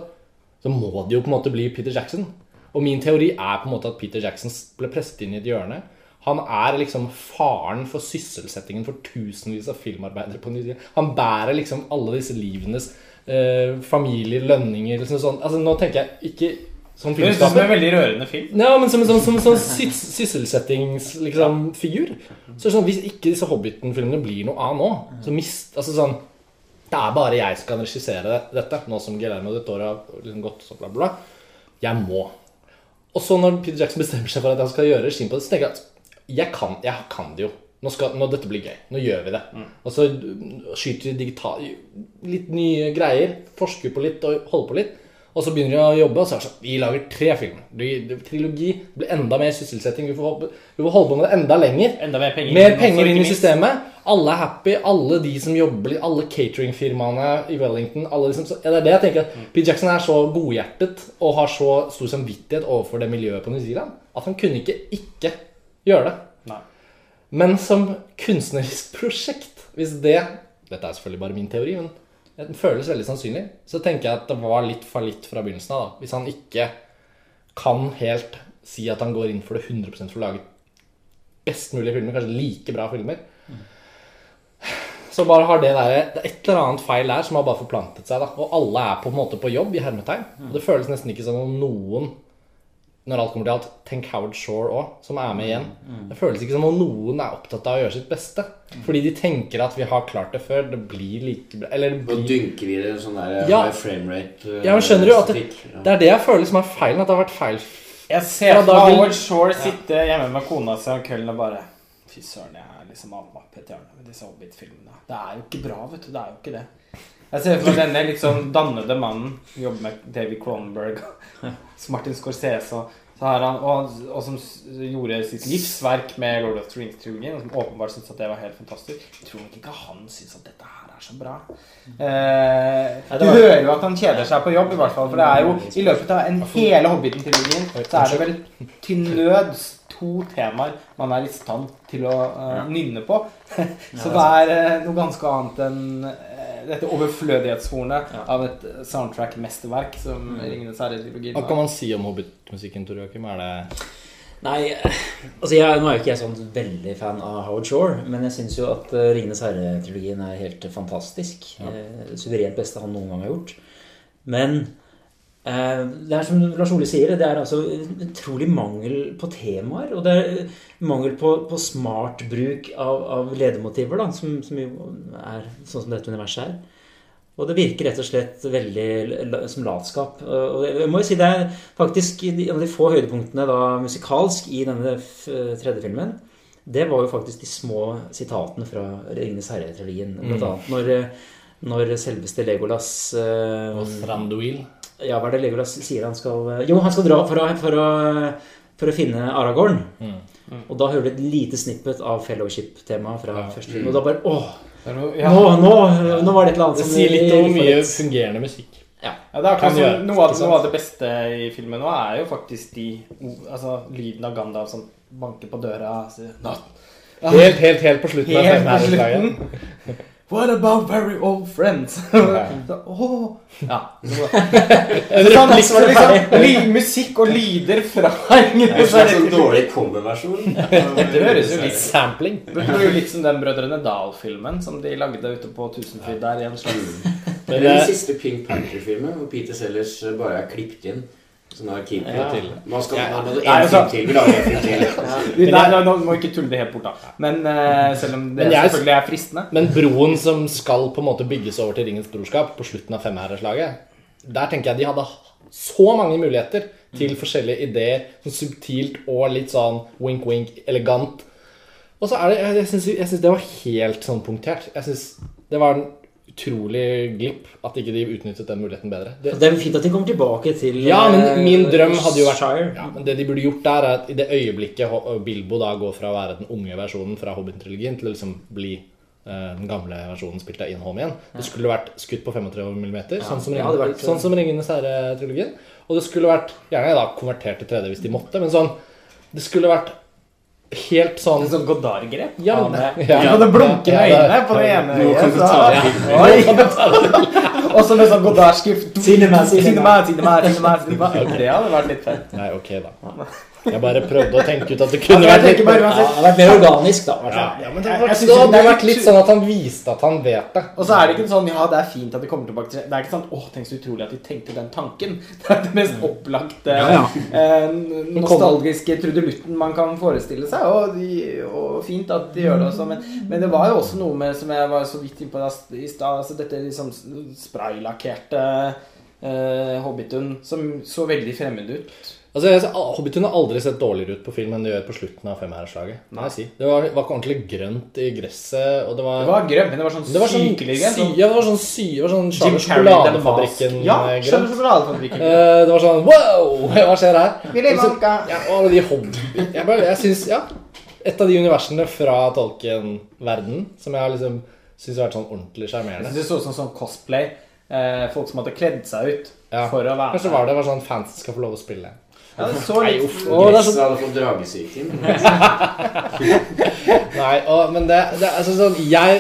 så må det jo på en måte bli Peter Jackson. Og min teori er på en måte at Peter Jackson ble presset inn i et hjørne. Han er liksom faren for sysselsettingen for tusenvis av filmarbeidere på New Zealand. Han bærer liksom alle disse livenes eh, familier, lønninger liksom sånn. Altså Nå tenker jeg ikke som ut som en veldig rørende film. Ja, men som en sånn, som, som sysselsettingsfigur. Liksom, så sånn, Hvis ikke disse Hobbiten-filmene blir noe av nå, så mist Altså sånn Det er bare jeg som kan regissere dette, nå som Guillermo del Toro har liksom gått så bla, bla. Jeg må. Og så når Peter Jackson bestemmer seg for at han skal gjøre regien på det, så tenker jeg at jeg kan, jeg kan det jo. Nå, skal, nå Dette blir gøy. Nå gjør vi det. Og så skyter vi digital, litt nye greier. Forsker på litt og holder på litt. Og så begynner de å jobbe, og så er det sånn Vi lager tre filmer. Det- det- Trilogi blir enda mer sysselsetting. Vi får, holde- vi får holde på med det enda lenger. Enda mer penger. Mer penger inn i systemet. Alle er happy. Alle de som jobber, alle cateringfirmaene i Wellington alle de som, så- ja, Det er det jeg tenker. Mm. Pete Jackson er så godhjertet og har så stor samvittighet overfor det miljøet på New Zealand at han kunne ikke ikke gjøre det. Nei. Men som kunstnerisk prosjekt, hvis det Dette er selvfølgelig bare min teori, men det føles veldig sannsynlig. Så tenker jeg at det var litt fallitt fra begynnelsen av. Hvis han ikke kan helt si at han går inn for det 100 for å lage best mulige filmer, kanskje like bra filmer. Så bare har det der, det er et eller annet feil der som har bare forplantet seg. da Og alle er på en måte på jobb, i hermetegn. Og det føles nesten ikke som om noen når alt kommer til alt, tenk Howard Shore òg, som er med igjen. Det føles ikke som om noen er opptatt av å gjøre sitt beste. Fordi de tenker at vi har klart det før. Det blir like bra Eller det Og dynker i det sånn der Ja. high frame rate. eh, Ja, men skjønner du at det, det er det jeg føler som er feilen. At det har vært feil. Jeg ser meg Howard Shore sitte hjemme med kona si om kvelden og bare Fy søren, jeg er liksom avmappet i hjørne med disse Hobbit-filmene. Det er jo ikke bra, vet du. Det er jo ikke det. Jeg ser for meg denne sånn dannede mannen jobber med David Cronenberg og Martin Scorsese han, og, og som gjorde sitt livsverk med Lord of the Rings-trilogien, og som åpenbart syntes at det var helt fantastisk. Jeg tror nok ikke han syns at dette her er så bra. Eh, du hører jo at han kjeder seg på jobb, i hvert fall. For det er jo i løpet av en hele Hobbiten-trilogien så er det vel til nøds to temaer man er i stand til å eh, nynne på. så det er eh, noe ganske annet enn uh, dette overflødighetshornet av et soundtrack-mesterverk som Ringenes herre-trilogien Hva kan man si om Hobbit-musikken, Tor Joakim? Er det Nei, altså jeg, nå er jo ikke jeg sånn veldig fan av Howard Shore, men jeg syns jo at uh, Ringenes herre-trilogien er helt fantastisk. Eh, suverent beste han noen gang har gjort. Men det er som Lars Ole sier, det er altså utrolig mangel på temaer. Og det er mangel på, på smart bruk av, av ledemotiver, da, som, som jo er sånn som dette universet er. Og det virker rett og slett veldig som latskap. Og jeg må jo si det er faktisk en av de få høydepunktene da musikalsk i denne tredje filmen. Det var jo faktisk de små sitatene fra Ringenes herre-trilogien. Blant annet når, når selveste Legolas eh, Og Thranduil? Ja, hva er det Legolas sier han skal Jo, han skal dra for å, for å, for å finne Aragorn. Og da hører du et lite snippet av fellowship-temaet fra første film. Og da bare Åh! Noe- ja. Nå, nå, nå var det et eller annet Det som sier litt om mye litt. fungerende musikk. Ja. Ja, det er akkurat som noe av, noe av det beste i filmen nå er jo faktisk de Altså lyden av Gandalf som banker på døra. Så. Helt, helt, helt på slutten Helt på slutten. What about very old friends? Så, åh. Ja. Så, så, så var det liksom ly, musikk og lyder fra er en sånn dårlig coverversjon. Det høres jo litt Sampling. Det høres jo litt som den Brødrene Dal-filmen som de lagde ute på Tusenfryd der i en slags Det er den siste Pink Panther-filmen, hvor Peter Sellers bare er klippet inn. Sånn arkiv Ja. til. Man skal Ja. man må Nei, en film til. Vi lager en film til. Nei, nei, nå må ikke tulle det helt bort, da. Men uh, selv om det jeg- selvfølgelig er fristende. Men broen som skal på en måte bygges over til Ringens brorskap på slutten av femherreslaget, der tenker jeg de hadde så mange muligheter til forskjellige ideer. Sånn subtilt og litt sånn wink-wink, elegant. Og så er det Jeg syns, jeg syns det var helt sånn punktert. Jeg syns det var en utrolig glipp at ikke de utnyttet den muligheten bedre. Det, Det er fint at de kommer tilbake til ja, men eh, min drøm hadde jo vært ja, men Det de burde gjort der, er at i det øyeblikket Bilbo da går fra å være den unge versjonen fra Hobbit-trilogien til å liksom bli eh, den gamle versjonen spilt av Ian Holm igjen. Det skulle vært skutt på 35 mm, sånn, som Ringen- vært- sånn som Ringenes herre-trilogien. Og det skulle vært gjerne da konvertert til 3D hvis de måtte, men sånn Det skulle vært helt sånn sånn Godard-grep. Ja, men- eh, ja. det blunkende Ja, ja, på det ene øyet. Og så med sånn Godard-skrift. Cinema, cinema, cinema, cinema. Det hadde vært litt fett. Nei, ok, da. Jeg bare prøvde å tenke ut at det kunne vært litt bare Ja, det vært mer organisk, da. ja, ja, men det Jeg- jeg vært, det det er vært litt sånn at han viste at han vet det. Og så er det ikke sånn Ja, det er fint at de kommer tilbake til det. Er ikke sånn Åh, tenk så utrolig at de tenkte den tanken. Det er det mest opplagte Ja, ja. eh, nostalgiske trudelutten man kan forestille seg. Og, de, og fint at de gjør det også. Men, men det var jo også noe med, som jeg var så vidt innpå i stad, altså dette liksom spraylakkerte eh, Hobbitun som så veldig fremmed ut. Altså, jeg, Hobbitun har aldri sett dårligere ut på film enn det gjør på slutten av Femherreslaget. Si. Det var, var ikke ordentlig grønt i gresset, og det var Det var grønt, men det var sånn det var sånn, sykelig grønt. sy, Sånn ja, det var sånn sy, det var sånn Jim Charles Carrey, den Sjokoladefabrikken mask. Ja, eh, grønt. sjokoladefabrikken. Eh, det var sånn Wow! Hva skjer her? Så-. Ja, og de hobb... Jeg, bare, jeg synes, Ja. Et av de universene fra Tolkien-verden som jeg har liksom syns har vært sånn ordentlig sjarmerende. Det så ut som sånn cosplay. Eh, folk som hadde kledd seg ut Ja. for å være Kanskje var det var sånn fans skal få lov å spille. Ja, det så Nei, litt uff. Å, det Gresset så hadde fått dragesyken. Nei, og, men det, det altså sånn jeg,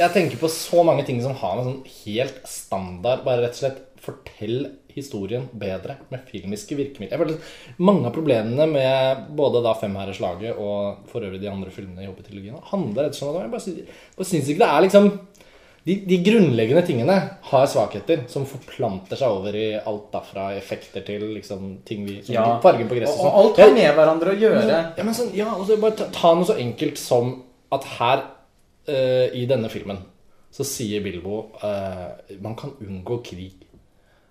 jeg tenker på så mange ting som har med sånn helt standard Bare rett og slett fortell historien bedre med filmiske virkemidler. Jeg føler Mange av problemene med både da Femherreslaget og for øvrig de andre filmene i Hobbit-trilogien handler rett og slett om at jeg bare, bare syns ikke det er liksom de, de grunnleggende tingene har svakheter som forplanter seg over i alt da fra effekter til liksom ting vi som Ja. Fargen på gresset Og, og sånn. alt har med hverandre å gjøre. Ja, men sånn, ja, altså bare ta, ta noe så enkelt som at her uh, i denne filmen så sier Bilbo uh, man kan unngå krig.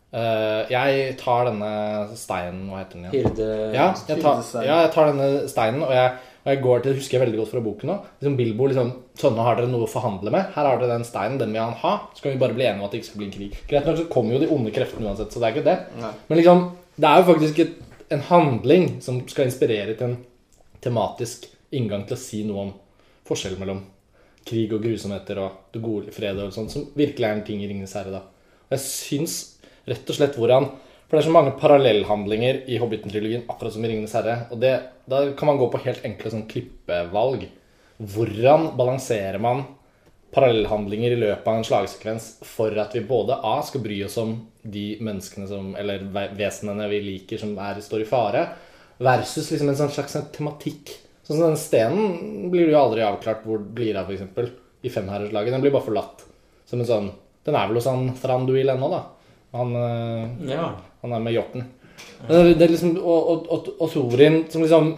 Uh, jeg tar denne steinen Hva heter den igjen? Hilde, Ja, jeg tar, ja, jeg tar denne steinen, og jeg, og jeg går til Det husker jeg veldig godt fra boken nå. Liksom Bilbo liksom Sånn, nå har dere noe å forhandle med. Her har dere den steinen, den vil han ha. Så kan vi bare bli enige om at det ikke skal bli en krig. Greit nok så kommer jo de onde kreftene uansett, så det er ikke det. Nei. Men liksom, det er jo faktisk et, en handling som skal inspirere til en tematisk inngang til å si noe om forskjellen mellom krig og grusomheter og det gode fred og sånt, som virkelig er en ting i Ringenes herre, da. Og jeg syns rett og slett hvordan For det er så mange parallellhandlinger i Hobbiten-trilogien, akkurat som i Ringenes herre. Og det, da kan man gå på helt enkle sånn klippevalg. Hvordan balanserer man parallellhandlinger i løpet av en slagsekvens for at vi både A skal bry oss om de menneskene som Eller vesenene vi liker som er, står i fare, versus liksom en sånn slags sånn tematikk. Sånn som den stenen blir det jo aldri avklart hvor det blir av, f.eks. I Femherreslaget. Den blir bare forlatt. Som en sånn Den er vel hos han Thranduil ennå, da. Han øh, Ja. han er med hjorten. Det, det liksom, og, og, og, og Thorin som liksom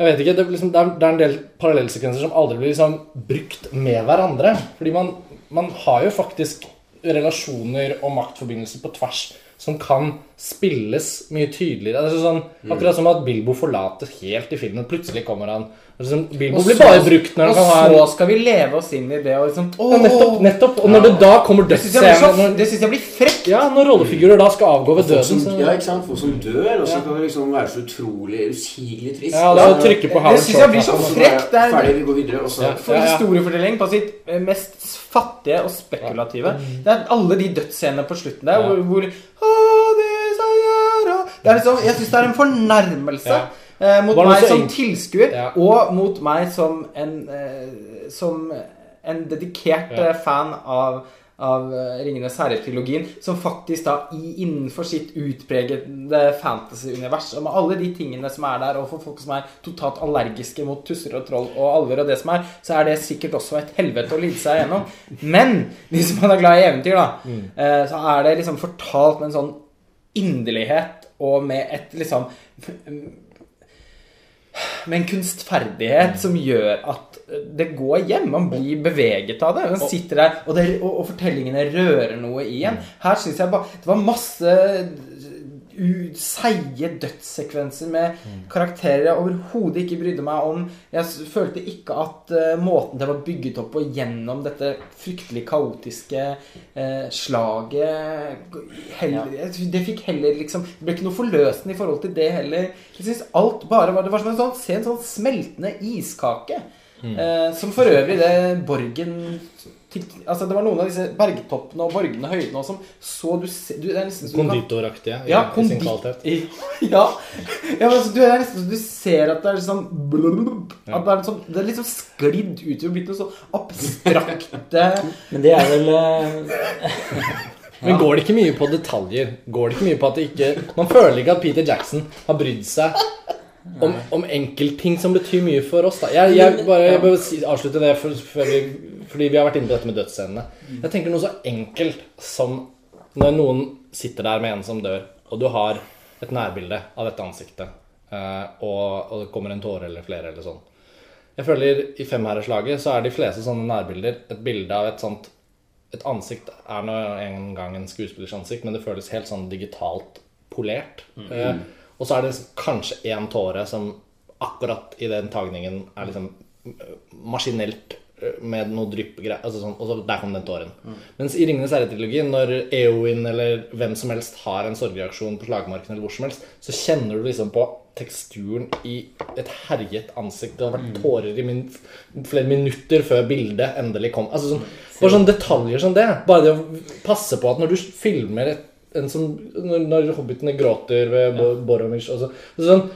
Jeg vet ikke, det, er liksom, det, er, en del parallellsekvenser som aldri blir liksom brukt med hverandre. Fordi man, man har jo faktisk relasjoner og maktforbindelser på tvers som kan spilles mye tydeligere. Det er sånn, akkurat som at Bilbo forlater helt i filmen. Plutselig kommer han det sånn, Bilbo Og blir så- bare brukt når han kan ha Og så skal vi leve oss inn i det og liksom ja, nettopp, nettopp. Og når det da kommer Det syns jeg, dødsscenen det synes jeg blir frekt. Ja, når rollefigurer da skal avgå ved døden, som, ja, ikke sant? Folk som dør, og så Ja. kan det liksom være så utrolig usigelig trist. Ja, da trykke på Det Howard syns jeg blir så frekt. Det Ferdig, er vi går videre, og så Ja. for historiefortelling på sitt mest mest fattige og spekulative. Det er alle de dødsscenene på slutten der hvor, hvor er liksom, Jeg syns det er en fornærmelse. Eh, mot meg som tilskuer, Ja. og mot meg som en, eh, som en dedikert Ja. eh, fan av, av eh, Ringenes herre-trilogien, som faktisk da i, innenfor sitt utpregede fantasy-univers, og med alle de tingene som er der, og for folk som er totalt allergiske mot tusser og troll og alver og det som er, så er det sikkert også et helvete å lide seg gjennom. Men hvis man er glad i eventyr, da, mm. så er det liksom fortalt med en sånn inderlighet og med et liksom med en kunstferdighet som gjør at det går hjem. Man blir beveget av det. Man sitter der, og, det, og, og fortellingene rører noe i en. Her syns jeg bare Det var masse seige dødssekvenser med karakterer jeg overhodet ikke brydde meg om. Jeg følte ikke at uh, måten det var bygget opp på gjennom dette fryktelig kaotiske uh, slaget heller, ja. Det fikk heller liksom Det ble ikke noe forløsende i forhold til det heller. Jeg synes alt bare var Det var som en sånn, se en sånn smeltende iskake. Eh, som for øvrig det Borgen Altså Det var noen av disse bergtoppene og borgene høydene og som så du, du Det er nesten så Konditoraktige ja, i sin kondi-. Ja. ja men altså, du er nesten så du ser at det er liksom blub, At det er, sånn, det er liksom sklidd utover, blitt noe så abstrakte Men det er vel uh... Men går det ikke mye på detaljer? Går det ikke mye på at det ikke Man føler ikke at Peter Jackson har brydd seg om, om enkeltting som betyr mye for oss. da Jeg, jeg bare jeg bør avslutte det før vi, fordi vi har vært inne på dette med dødsscenene. Jeg tenker noe så enkelt som når noen sitter der med en som dør, og du har et nærbilde av dette ansiktet, eh, og, det kommer en tåre eller flere eller sånn. Jeg føler I Femherreslaget så er de fleste sånne nærbilder et bilde av et sånt Et ansikt er nå en gang en skuespillers ansikt, men det føles helt sånn digitalt polert. Eh, Og så er det kanskje én tåre som akkurat i den tagningen er liksom øh, maskinelt med noe dryppgreier. Altså sånn, og så der kom den tåren. Mens i 'Ringenes herre'-trilogien, når Eowyn eller hvem som helst har en sorgreaksjon på slagmarken, eller hvor som helst, så kjenner du liksom på teksturen i et herjet ansikt. Det har vært tårer i min, flere minutter før bildet endelig kom. Altså sånn, Bare sånne detaljer som det. Bare det å passe på at når du filmer et, en sånn Når, når hobbitene gråter ved ja. Boromir og så, sånn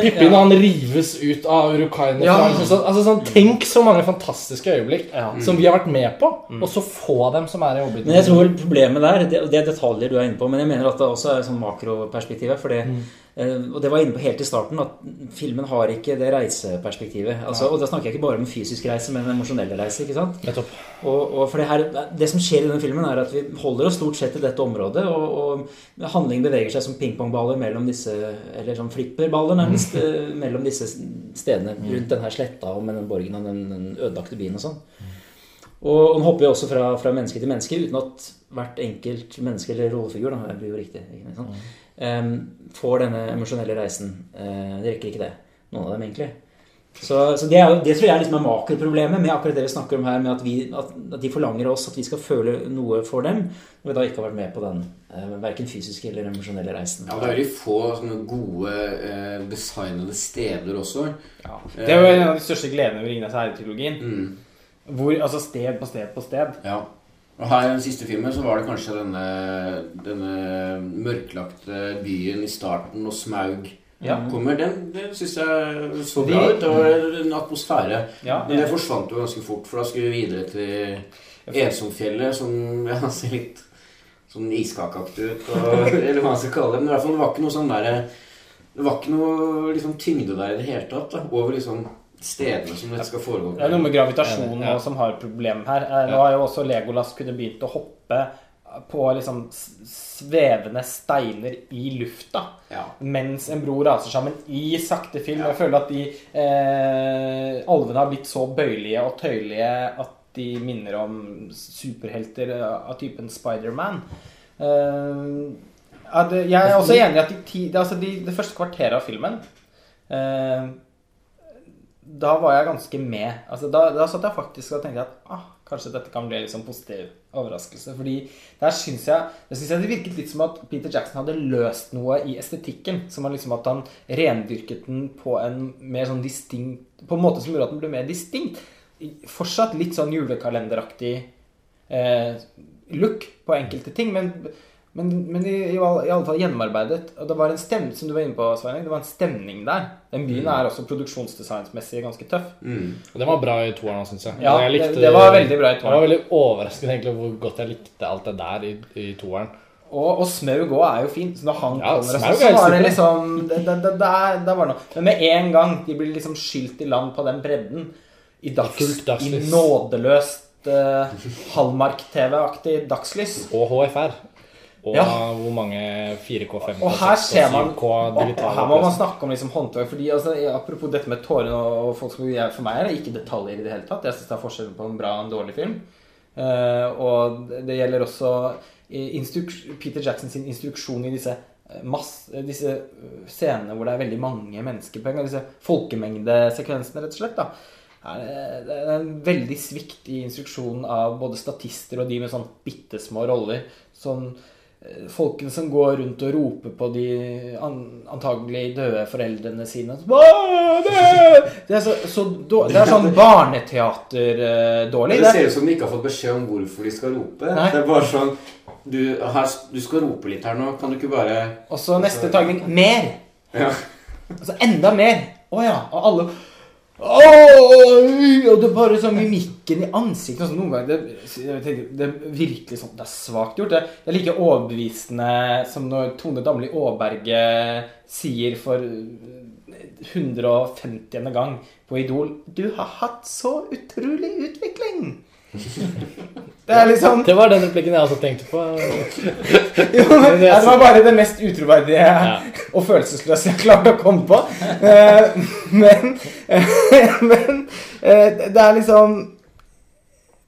Pippin han rives ut av Urukaina. Ja. Altså, altså, sånn, tenk så mange fantastiske øyeblikk Ja. som vi har vært med på, og så få dem som er i. Men jeg tror problemet der, det, det er detaljer du er inne på, men jeg mener at det også er sånn makroperspektivet. For det, eh, og det var inne på helt i starten, at filmen har ikke det reiseperspektivet. Altså, og da snakker jeg ikke bare om fysisk reise, men en emosjonell reise. ikke sant? Nettopp. Og, og for det, her, det som skjer i denne filmen, er at vi holder oss stort sett i dette området. Og, og handlingen beveger seg som pingpongballer mellom disse Eller som flipperballer, nærmest. eh, mellom disse stedene rundt denne sletta og med den borgen og den, den ødelagte byen og sånn. Og den hopper jo også fra, fra menneske til menneske uten at hvert enkelt menneske eller rollefigur da, blir jo riktig, ikke sant? Får denne emosjonelle reisen. det de rekker ikke det. Noen av dem, egentlig. Så, så det, er jo, det tror jeg liksom er makroproblemet med akkurat det vi snakker om her, med at, vi, at, at de forlanger oss at vi skal føle noe for dem, når vi da ikke har vært med på den eh, verken fysiske eller emosjonelle reisen. Ja, det er veldig få sånne gode eh, designede steder også. Ja. Det er jo en av de største gledene ved Ringenes herre-trilogien. Mm. Hvor altså sted på sted på sted. Ja. Og her i den siste filmen så var det kanskje denne, denne mørklagte byen i starten, og Smaug Ja. kommer. Den, den syns jeg så bra ut. Det var en atmosfære. Ja. Men det forsvant jo ganske fort, for da skulle vi videre til Ensomfjellet, som ja, ser litt sånn iskakeaktig ut, og, eller hva man skal kalle det. Men i hvert fall, det var ikke noe sånn derre Det var ikke noe liksom, tyngde der i det hele tatt. Da, over liksom stedene som dette skal foregå Det er noe med gravitasjonen Ja. som har problem her. Eh, Nå har jo også Legolas kunnet begynt å hoppe på liksom svevende steiner i lufta. Ja. Mens en bro raser sammen i sakte film. Jeg føler at de eh, alvene har blitt så bøyelige og tøyelige at de minner om superhelter eh, av typen Spiderman. Eh, jeg er også enig i at de, ti, altså de, det første kvarteret av filmen eh, da var jeg ganske med. Altså, da, da satt jeg faktisk og tenkte at ah, kanskje dette kan bli en liksom positiv overraskelse. Fordi der syns jeg, synes jeg det virket litt som at Peter Jackson hadde løst noe i estetikken. Som liksom at han rendyrket den på en mer sånn distinkt På en måte som gjorde at den ble mer distinkt. Fortsatt litt sånn julekalenderaktig eh, look på enkelte ting, men men, men i, i, alle fall gjennomarbeidet. Og det var en stem, som du var inne på, Sveining, det var en stemning der. Den byen er også produksjonsdesignsmessig ganske tøff. Mm. Og den var bra i toeren syns jeg. Ja, jeg det- det var veldig bra i toeren. Jeg var veldig overrasket egentlig hvor godt jeg likte alt det der i, i toeren. Og, og Smaug òg er jo fin. Så når han Ja, kommer, så, så var det liksom det, det, det, der, der var noe. Men med en gang de blir liksom skylt i land på den bredden, i, dags, i nådeløst uh, Hallmark-TV-aktig dagslys Og HFR. Og Ja. hvor mange 4K, 5K, Og her 6K, ser 7K og, og digitale her må man snakke om liksom håndverk. Fordi altså, Apropos dette med tårene og, folk som jeg, For meg er det ikke detaljer i det hele tatt. Jeg syns det er forskjellen på en bra og en dårlig film. Uh, og det- gjelder også Peter Jackson sin instruksjon i disse masse, eh, disse eh, scenene hvor det er veldig mange mennesker på en gang. Disse folkemengdesekvensene, rett og slett. da det- er en veldig svikt i instruksjonen av både statister og de med sånn bitte små roller. Sånn eh, Folkene som går rundt og roper på de antagelig døde foreldrene sine. Det er, så, så, dårlig, det er sånn barneteater-dårlig. Det ser ut som de ikke har fått beskjed om hvorfor de skal rope. Nei. Det er bare sånn du, her, du skal rope litt her nå. Kan du ikke bare Og så neste tagning mer! Ja. Altså enda mer! Å ja. Og alle Og det er bare sånn mimikken i ansiktet altså, Noen ganger det, det er virkelig sånn Det er svakt gjort. Det, det er like overbevisende som når Tone Damli Aaberge sier for 150. gang på Idol Du har hatt så utrolig utvikling! Det er liksom Det var den replikken jeg også tenkte på. jo, men, ja, Det var bare det mest utroverdige og følelsesløse jeg klarte å komme på. Eh, Men, men eh, det er liksom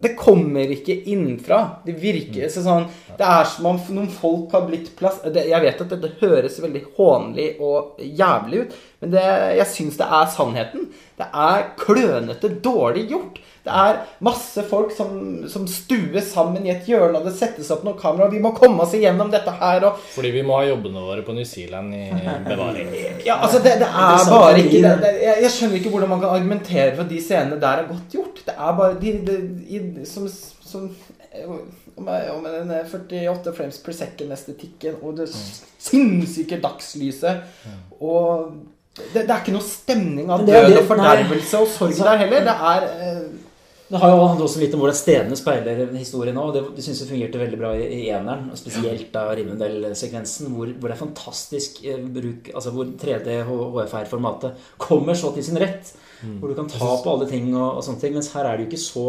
det kommer ikke innenfra. Det virker så sånn Det er som om noen folk har blitt plass det, Jeg vet at dette høres veldig hånlig og jævlig ut, men det, jeg syns det er sannheten. Det er klønete, dårlig gjort. Det er masse folk som, som stues sammen i et hjørne, og det settes opp noen kamera, og vi må komme oss igjennom dette her, og Fordi vi må ha jobbene våre på New Zealand i bevaring. Ja, altså, det, det er Det bare ikke det, det, jeg, jeg skjønner ikke hvordan man kan argumentere for at de scenene der er godt gjort. Det er bare de, de, de som, som om, den 48 frames per second-estetikken og det sinnssyke dagslyset og det, det er ikke noe stemning av død og fordervelse og sorg Altså- der heller. Det er eh, Det har jo handlet også litt om hvordan stedene speiler historien òg. Det, det syns jeg fungerte veldig bra i, i eneren. og Spesielt da Rivendell-sekvensen, hvor, hvor det er fantastisk eh, bruk Altså hvor 3D HFR-formatet kommer så til sin rett. Hvor du kan ta på alle ting og, og sånne ting. Mens her er det jo ikke så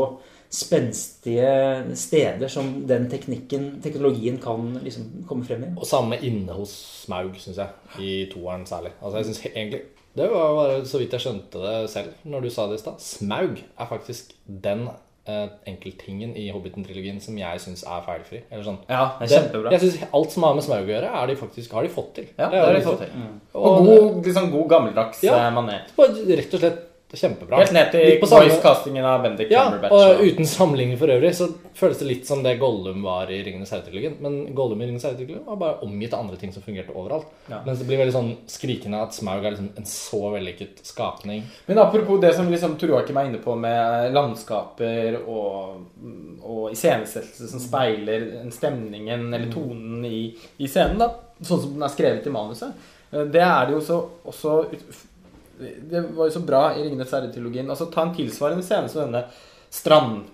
spenstige steder som den teknikken, teknologien kan liksom komme frem i. Og samme inne hos Smaug, syns jeg. I toeren særlig. Altså, jeg synes egentlig Det var bare så vidt jeg skjønte det selv når du sa det i stad. Smaug er faktisk den eh, enkelttingen i Hobbiten-trilogien som jeg syns er feilfri. Eller sånn. Ja, det er Det- kjempebra. Jeg synes Alt som har med Smaug å gjøre, er de faktisk, har de fått til. Ja, det har de fått til. Og Og god, liksom god gammeldags Ja. eh, Rett og slett kjempebra. Helt ned til voice-castingen av Bendik Ja, Cumberbatch. og og- uten sammenligning for øvrig så føles det litt som det Gollum var i Ringenes herre-trilogien. Men Gollum i Ringenes herre-trilogien var bare omgitt av andre ting som fungerte overalt. Ja. Mens det blir veldig sånn skrikende at Smaug er liksom en så vellykket skapning. Men apropos det som liksom Tor er inne på med landskaper og, og iscenesettelse som speiler stemningen eller tonen i, i scenen, da, sånn som den er skrevet i manuset, eh, det er det jo så også Det var jo så bra i 'Ringenes herre'-trilogien. Altså, ta en tilsvarende scene som denne strand...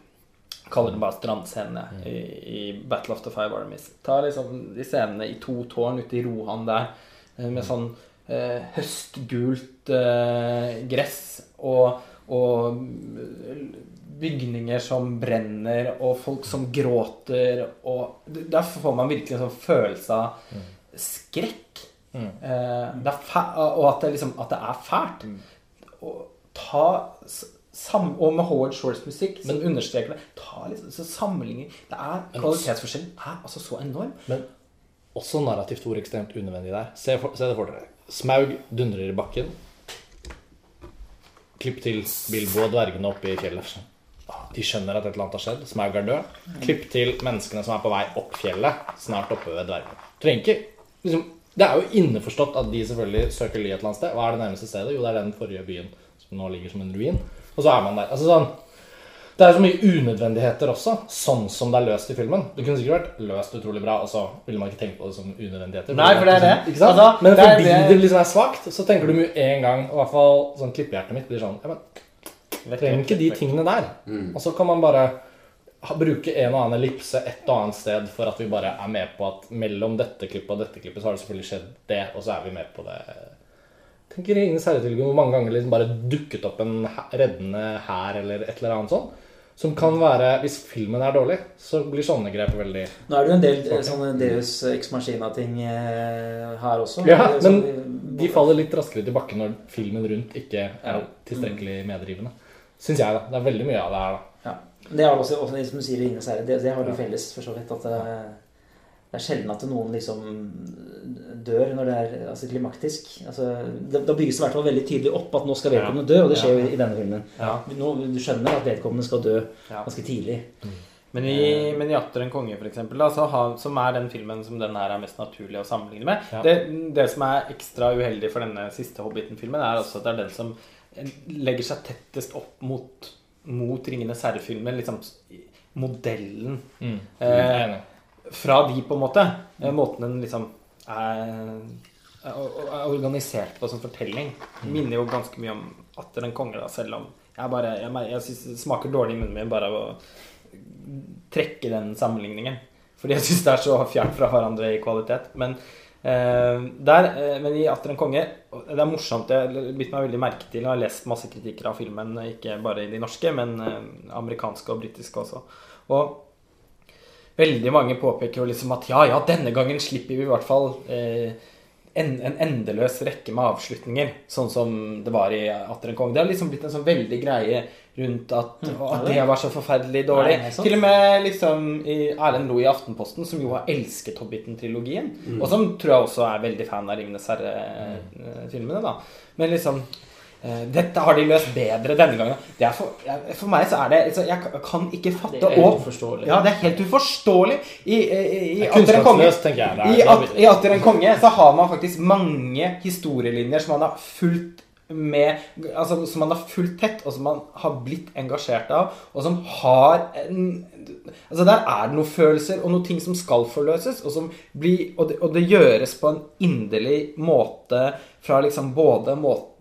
Kaller den bare strandscene i, i Battle of the Five Armies. Ta liksom de scenene i to tårn ute i Rohan der, eh, med sånn eh, høstgult eh, gress og, og bygninger som brenner, og folk som gråter, og Der får man virkelig en sånn følelse av skrekk. Mm. Eh, og at det, liksom, at det er fælt. Og ta sam og med Howard Shores musikk, som understreker det. Ta liksom, så sammenligning Det er Kvalitetsforskjellen er altså så enorm. Men også narrativt hvor ekstremt unødvendig det er. Se, for, se det for dere. Smaug dundrer i bakken. Klipp til Bilbo og dvergene oppe i fjellet. De skjønner at et eller annet har skjedd. Smaug er død. Klipp til menneskene som er på vei opp fjellet, snart oppe ved dvergene. Trenger ikke liksom, Det er jo innforstått at de selvfølgelig søker ly et eller annet sted. Hva er det nærmeste stedet? Jo, det er den forrige byen som nå ligger som en ruin. Og så er man der. Altså sånn det er så mye unødvendigheter også, sånn som det er løst i filmen. Det kunne sikkert vært løst utrolig bra, og så ville man ikke tenkt på det som unødvendigheter. Nei, for det er det. Ikke sant? Altså, men det er fordi det, det- liksom er svakt, så tenker du med en gang, i hvert fall sånn klippehjertet mitt blir sånn ja, men Trenger ikke de tingene der. Og så kan man bare bruke en og annen ellipse et og annet sted for at vi bare er med på at mellom dette klippet og dette klippet så har det selvfølgelig skjedd det, og så er vi med på det. Tenk i Ringenes herre-trilogien hvor mange ganger liksom bare dukket opp en reddende hær eller et eller annet sånt. Som kan være Hvis filmen er dårlig, så blir sånne grep veldig Nå er det jo en del eh, sånne Deus Ex Machina-ting eh, her også. Ja, men som- de faller litt raskere til bakken når filmen rundt ikke er tilstrekkelig medrivende. Syns jeg, da. Det er veldig mye av det her, da. Ja. Det er også, også som du sier Ringenes herre, det, det har du felles for så vidt. At det, det er sjelden at noen liksom dør når det er altså, klimaktisk. Altså, da, da bygges det i hvert fall veldig tydelig opp at nå skal vedkommende dø, og det skjer jo i denne filmen. Ja. Nå, du skjønner at vedkommende skal dø Ja. ganske tidlig. Men i, men i 'Atter en konge', for eksempel, da, så har, som er den filmen som den her er mest naturlig å sammenligne med Ja. det, det som er ekstra uheldig for denne siste Hobbiten-filmen, er også at det er den som legger seg tettest opp mot, mot 'Ringenes herre'-filmen. Liksom modellen Mm. Er fra de, på en måte. Eh, Måten den liksom er, er er organisert på som fortelling. Minner jo ganske mye om 'Atter en konge', da, selv om jeg bare Jeg, jeg synes det smaker dårlig i munnen min bare av å trekke den sammenligningen. Fordi jeg syns det er så fjernt fra hverandre i kvalitet. Men eh, der, eh, men i 'Atter en konge' Det er morsomt. Jeg har bitt meg veldig merke til og har lest masse kritikker av filmen. Ikke bare i de norske, men eh, amerikanske og britiske også. Og Veldig mange påpeker jo liksom at ja, ja, denne gangen slipper vi i hvert fall eh, en, en endeløs rekke med avslutninger, sånn som det var i Atter en konge. Det har liksom blitt en sånn veldig greie rundt at, mm, at det var så forferdelig dårlig. Nei. Til og med liksom i Erlend Lo i Aftenposten, som jo har elsket Hobbiten-trilogien, og som tror jeg også er veldig fan av Ringenes herre-filmene, da. Men liksom eh, dette har de løst bedre denne gangen. Det for, for meg så er det så Jeg kan ikke fatte Det er helt uforståelig. Ja, det er helt uforståelig. I, i, i, Atter en konge tenker jeg. Det er- i, at, I Atter en konge så har man faktisk mange historielinjer som man har fulgt med Altså som man har fulgt tett, og som man har blitt engasjert av, og som har en Altså Der er det noen følelser og noen ting som skal forløses, og, som blir, og, det, og det gjøres på en inderlig måte fra liksom både måte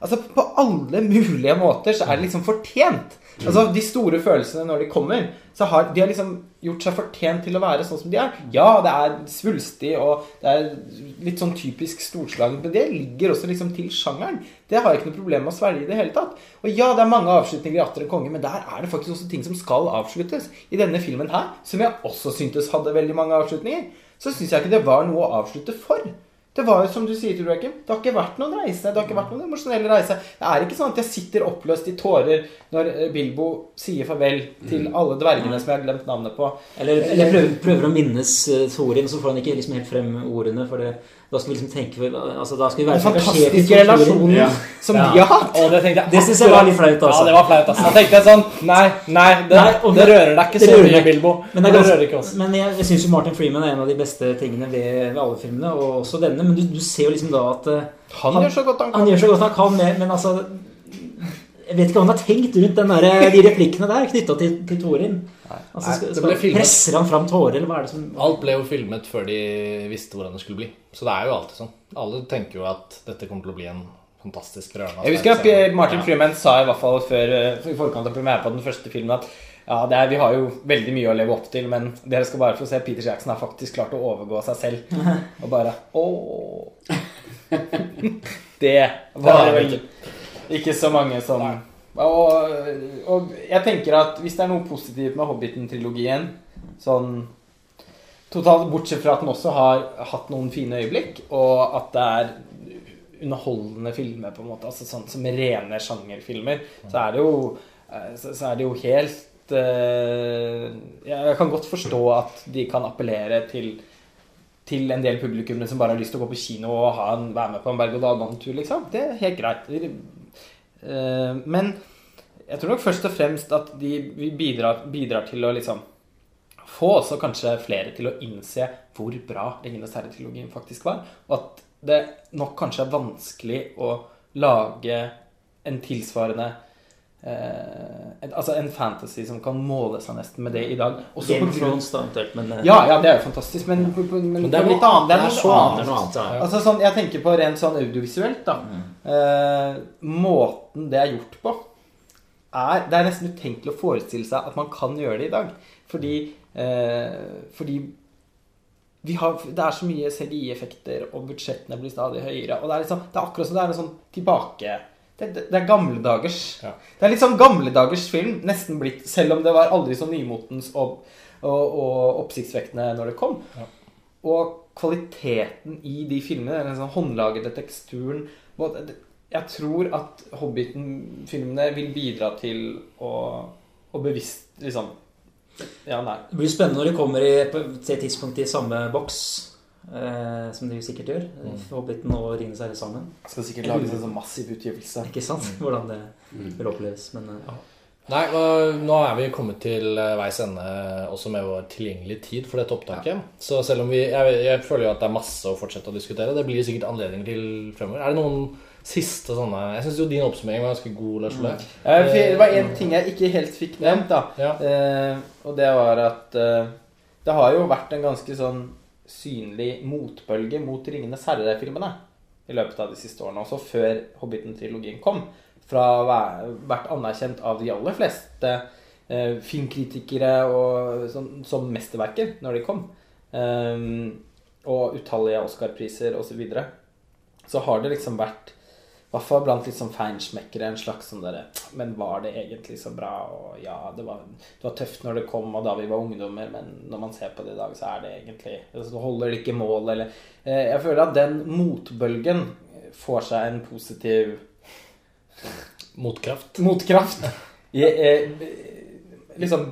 Altså På alle mulige måter så er det liksom fortjent. Altså De store følelsene når de kommer, så har de har liksom gjort seg fortjent til å være sånn som de er. Ja, det er svulstig og det er litt sånn typisk storslagent, men det ligger også liksom til sjangeren. Det har jeg ikke noe problem med å svelge i det hele tatt. Og ja, det er mange avslutninger i Atter en konge, men der er det faktisk også ting som skal avsluttes. I denne filmen her, som jeg også syntes hadde veldig mange avslutninger, så syns jeg ikke det var noe å avslutte for. Det var jo som du sier, Tor Joakim, det har ikke vært noen reise. Det har ikke vært noen emosjonell reise. Det er ikke sånn at jeg sitter oppløst i tårer når eh, Bilbo sier farvel til alle dvergene som jeg har glemt navnet på. Eller, eller prøver, prøver å minnes uh, Thorin, så får han ikke liksom helt frem ordene. For det, da skal vi liksom tenke altså, Da skal vi være Den fantastiske relasjonen Ja. som Ja. de har hatt. Og det tenkte jeg Det synes jeg var litt flaut, altså. Ja, det var flaut, altså. Da tenkte jeg sånn Nei, nei, det, Nei, og- det rører deg ikke det så mye, ikke, Bilbo. Men, det, det ganske- rører ikke oss. men jeg, jeg syns jo Martin Freeman er en av de beste tingene ved, ved alle filmene, og også denne. Men du, du ser jo liksom da at uh, Han, gjør så godt han kan. han gjør så godt han kan, med, men altså Jeg vet ikke hva han har tenkt rundt den der, de replikkene der knytta til, til Thorin. Altså, skal, skal, presser han fram tårer, eller hva er det som Alt ble jo filmet før de visste hvordan det skulle bli. Så det er jo alltid sånn. Alle tenker jo at dette kommer til å bli en fantastisk rørende Jeg husker at. Martin Ja. Freeman sa i hvert fall før eh, i forkant av premieren på den første filmen at ja, det er, vi har jo veldig mye å leve opp til, men dere skal bare få se Peter Jackson har faktisk klart å overgå seg selv. Og bare Åh. Det var det vel ikke så mange som og, og jeg tenker at hvis det er noe positivt med Hobbiten-trilogien sånn Totalt bortsett fra at den også har hatt noen fine øyeblikk, og at det er underholdende filmer, på en måte, altså sånn som rene sjangerfilmer, så er det jo, eh, så, så er det jo helt uh, Jeg kan godt forstå at de kan appellere til til en del publikummere som bare har lyst til å gå på kino og ha en, være med på en berg-og-dal-banetur, liksom. Det er helt greit. Eh, Men jeg tror nok først og fremst at de bidrar, bidrar til å liksom få også kanskje flere til å innse hvor bra Ringenes herre-trilogien faktisk var. Og at det nok kanskje er vanskelig å lage en tilsvarende eh, Altså en fantasy som kan måle seg nesten med det i dag. Også Game of Thrones, da, eventuelt. Men, eh, ja, ja, det er jo fantastisk, men, men, men, det er litt annet. Det er det er noe annet. er noe annet, ja. Altså sånn, Jeg tenker på rent sånn audiovisuelt, da. Eh, måten det er gjort på, er Det er nesten utenkelig å forestille seg at man kan gjøre det i dag. Fordi, eh, fordi vi har, det er så mye CDI-effekter, og budsjettene blir stadig høyere. Og det er, liksom, det er akkurat som det er en sånn tilbake Det, det, det er gamledagers. Ja. Det er litt sånn gamledagers film, nesten blitt, selv om det var aldri så nymotens og, og, og oppsiktsvekkende når det kom. Ja. Og kvaliteten i de filmene, den sånn håndlagede teksturen Jeg tror at Hobbiten-filmene vil bidra til å, å bevisst liksom Ja, nei. Det blir spennende når de kommer i, til et tidspunkt i samme boks, eh, som de sikkert gjør. Mm. Hobbiten og Ringenes herre sammen. Skal sikkert lages en sånn massiv utgivelse. Ikke sant? Hvordan det vil oppleves. Men ja. Nei, nå er vi kommet til eh, veis ende også med vår tilgjengelige tid for dette opptaket. Så selv om vi jeg, jeg føler jo at det er masse å fortsette å diskutere. Det blir sikkert anledning til fremover. Er det noen siste sånne Jeg syns jo din oppsummering var ganske god, Lars. Eh, Det var én ting jeg ikke helt fikk nevnt, da. Ja. Eh, og det var at eh, det har jo vært en ganske sånn synlig motbølge mot Ringenes herre-filmene i løpet av de siste årene. Også før Hobbiten-trilogien kom. Fra å vært anerkjent av de aller fleste eh, filmkritikere og, som, som mesterverker når de kom. Um, og utallige Oscar-priser osv. Så, videre. så har det liksom vært hvert fall blant sånn feinschmeckere en slags sånn derre Men var det egentlig så bra? Og ja, det var, det var tøft når det kom, og da vi var ungdommer, men når man ser på det i dag, så er det egentlig Så holder det ikke mål, eller eh, Jeg føler at den motbølgen får seg en positiv Motkraft. motkraft. I, eh, liksom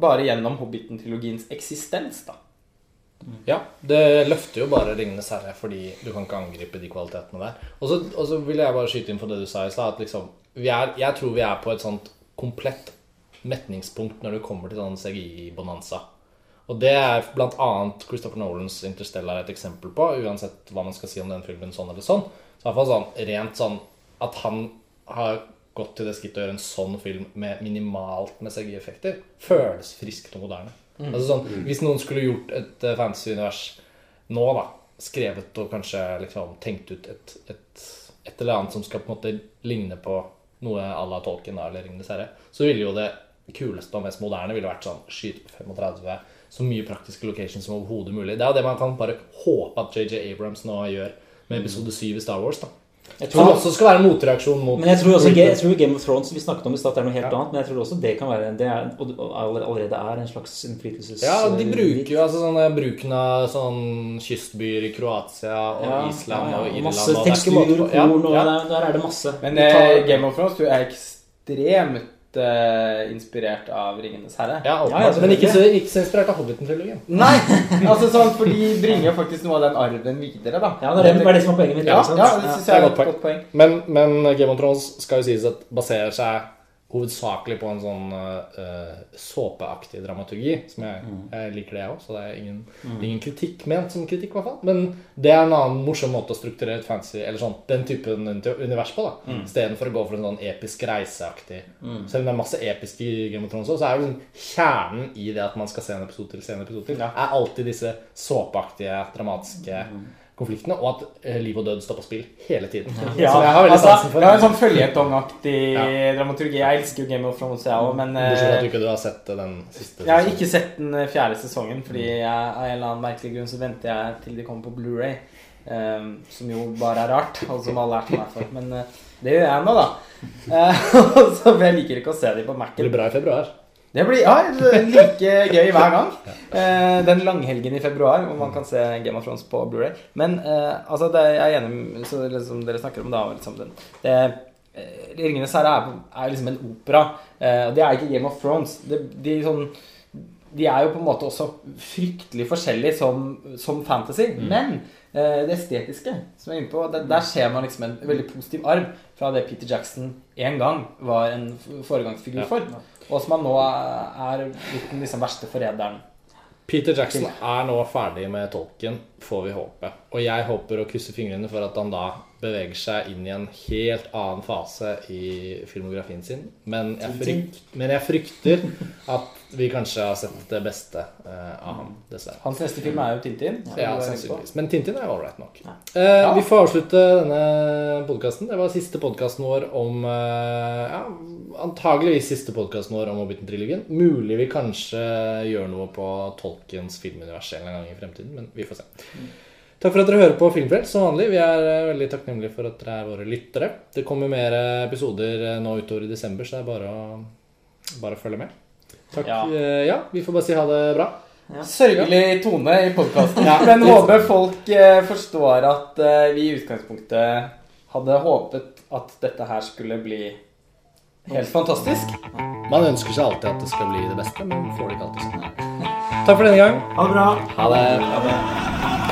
bare gjennom Hobbiten-trilogiens eksistens, da. Ja, det løfter jo bare 'Ringenes herre' fordi du kan ikke angripe de kvalitetene der. Og så, vil jeg bare skyte inn på det du sa i stad, at liksom er, Jeg tror vi er på et sånt komplett metningspunkt når det kommer til sånn CGI-bonanza. Og det er annet Christopher Nolans 'Interstellar' et eksempel på, uansett hva man skal si om den filmen sånn eller sånn. Så i hvert fall sånn rent sånn at han har gått til det skrittet å gjøre en sånn film med minimalt med CGI-effekter, føles friskt og moderne. Altså sånn, Hvis noen skulle gjort et eh, fantasy-univers nå, da, skrevet og kanskje liksom tenkt ut et, et, et eller annet som skal på en måte ligne på noe à la Tolkien eller Ringenes herre, så ville jo det kuleste og mest moderne ville vært sånn skyt på 35, så mye praktiske locations som overhodet mulig. Det er jo det man kan bare håpe at JJ Abrams nå gjør med episode 7 i Star Wars. da. Jeg tror det også skal være en motreaksjon mot men jeg tror også jeg tror Game of Thrones vi snakket om i stad, er noe helt annet. Men jeg tror også det kan være det er, allerede er en slags innflytelses... Ja, de bruker jo altså sånne bruken av sånn kystbyer i Kroatia og Ja, Island ja, ja, og Irland Masse og det er tekstur, korn, og ja, ja. der, der er det masse. Men eh, Game of Thrones du er ekstremt eh, inspirert av 'Ringenes herre'. Ja, Ja, ja, men ikke så, ikke så inspirert av Hobbiten-trilogien. Nei! altså sånn, For de bringer jo faktisk noe av den arven videre, da. Ja, det er det, som er poenget mitt. Ja, ja, det synes er jeg er et godt poeng. Men, men Game of Thrones skal jo sies at baserer seg hovedsakelig på en sånn uh, såpeaktig dramaturgi. Som jeg, jeg liker det, jeg òg, så det er ingen, ingen kritikk ment som kritikk, i hvert. Men det er en annen morsom måte å strukturere et fancy eller sånn, den typen univers på. da Mm. Istedenfor å gå for en sånn episk reiseaktig Selv om det er masse episk i Game of Thrones, òg, så er jo liksom kjernen i det at man skal se en episode til, se en episode til, Ja. er alltid disse såpeaktige, dramatiske konfliktene, og at eh, liv og død står på spill hele tiden. Ja, så jeg har veldig altså, sansen for. Det er en sånn føljetongaktig Ja. dramaturgi. Jeg elsker jo Game of Thrones, jeg òg, men Bortsett fra at eh, du ikke har sett eh, den siste. jeg har ikke sett den eh, fjerde sesongen, fordi jeg, av en eller annen merkelig grunn så venter jeg til de kommer på Blu-ray Um, som jo bare er rart, og som alle er til meg for. Men uh, det gjør jeg nå, da. Uh, så for jeg liker ikke å se dem på Mac-en. blir bra i februar. Det blir ja, like gøy hver gang. Eh, den langhelgen i februar hvor man kan se Game of Thrones på Blu-ray. Men eh, altså, det jeg er enig med så det som dere snakker om da. Liksom den, det, eh, 'Ringenes herre' er, er liksom en opera. Eh, det er ikke Game of Thrones. Det, de, sånn, de er jo på en måte også fryktelig forskjellige som, som fantasy. Men eh, det estetiske som jeg er inne på, der, der ser man liksom en veldig positiv arv fra det Peter Jackson en gang var en foregangsfigur foregangsfigur Ja. for. Og som han nå er blitt den liksom verste forræderen. Peter Jackson er nå ferdig med tolken, får vi håpe. Og jeg håper å krysse fingrene for at han da beveger seg inn i en helt annen fase i filmografien sin. Men jeg, frykt, men jeg frykter at vi kanskje har sett det beste eh, av ham, dessverre. Hans neste film er jo Tintin. Ja, sannsynligvis. Men Tintin er ålreit nok. Eh, Vi får avslutte denne podkasten. Det var siste podkasten vår om eh, ja, Antageligvis siste podkasten vår om Hobbiten-trilogien. Mulig vi kanskje gjør noe på Tolkens filmunivers en gang i fremtiden, men vi får se. Takk for at dere hører på Filmfrelst som vanlig. Vi er veldig takknemlige for at dere er våre lyttere. Det kommer mer episoder nå utover i desember, så det er bare å, bare å følge med. Takk. Ja. Eh, ja, vi får bare si ha det bra. Sørgelig tone i podkasten. Ja, men håper folk eh, forstår at eh, vi i utgangspunktet hadde håpet at dette her skulle bli helt fantastisk. Man ønsker seg alltid at det skal bli det beste, men får det ikke alltid sånn. Takk for denne gang. Ha det bra. Ha det. Ha det.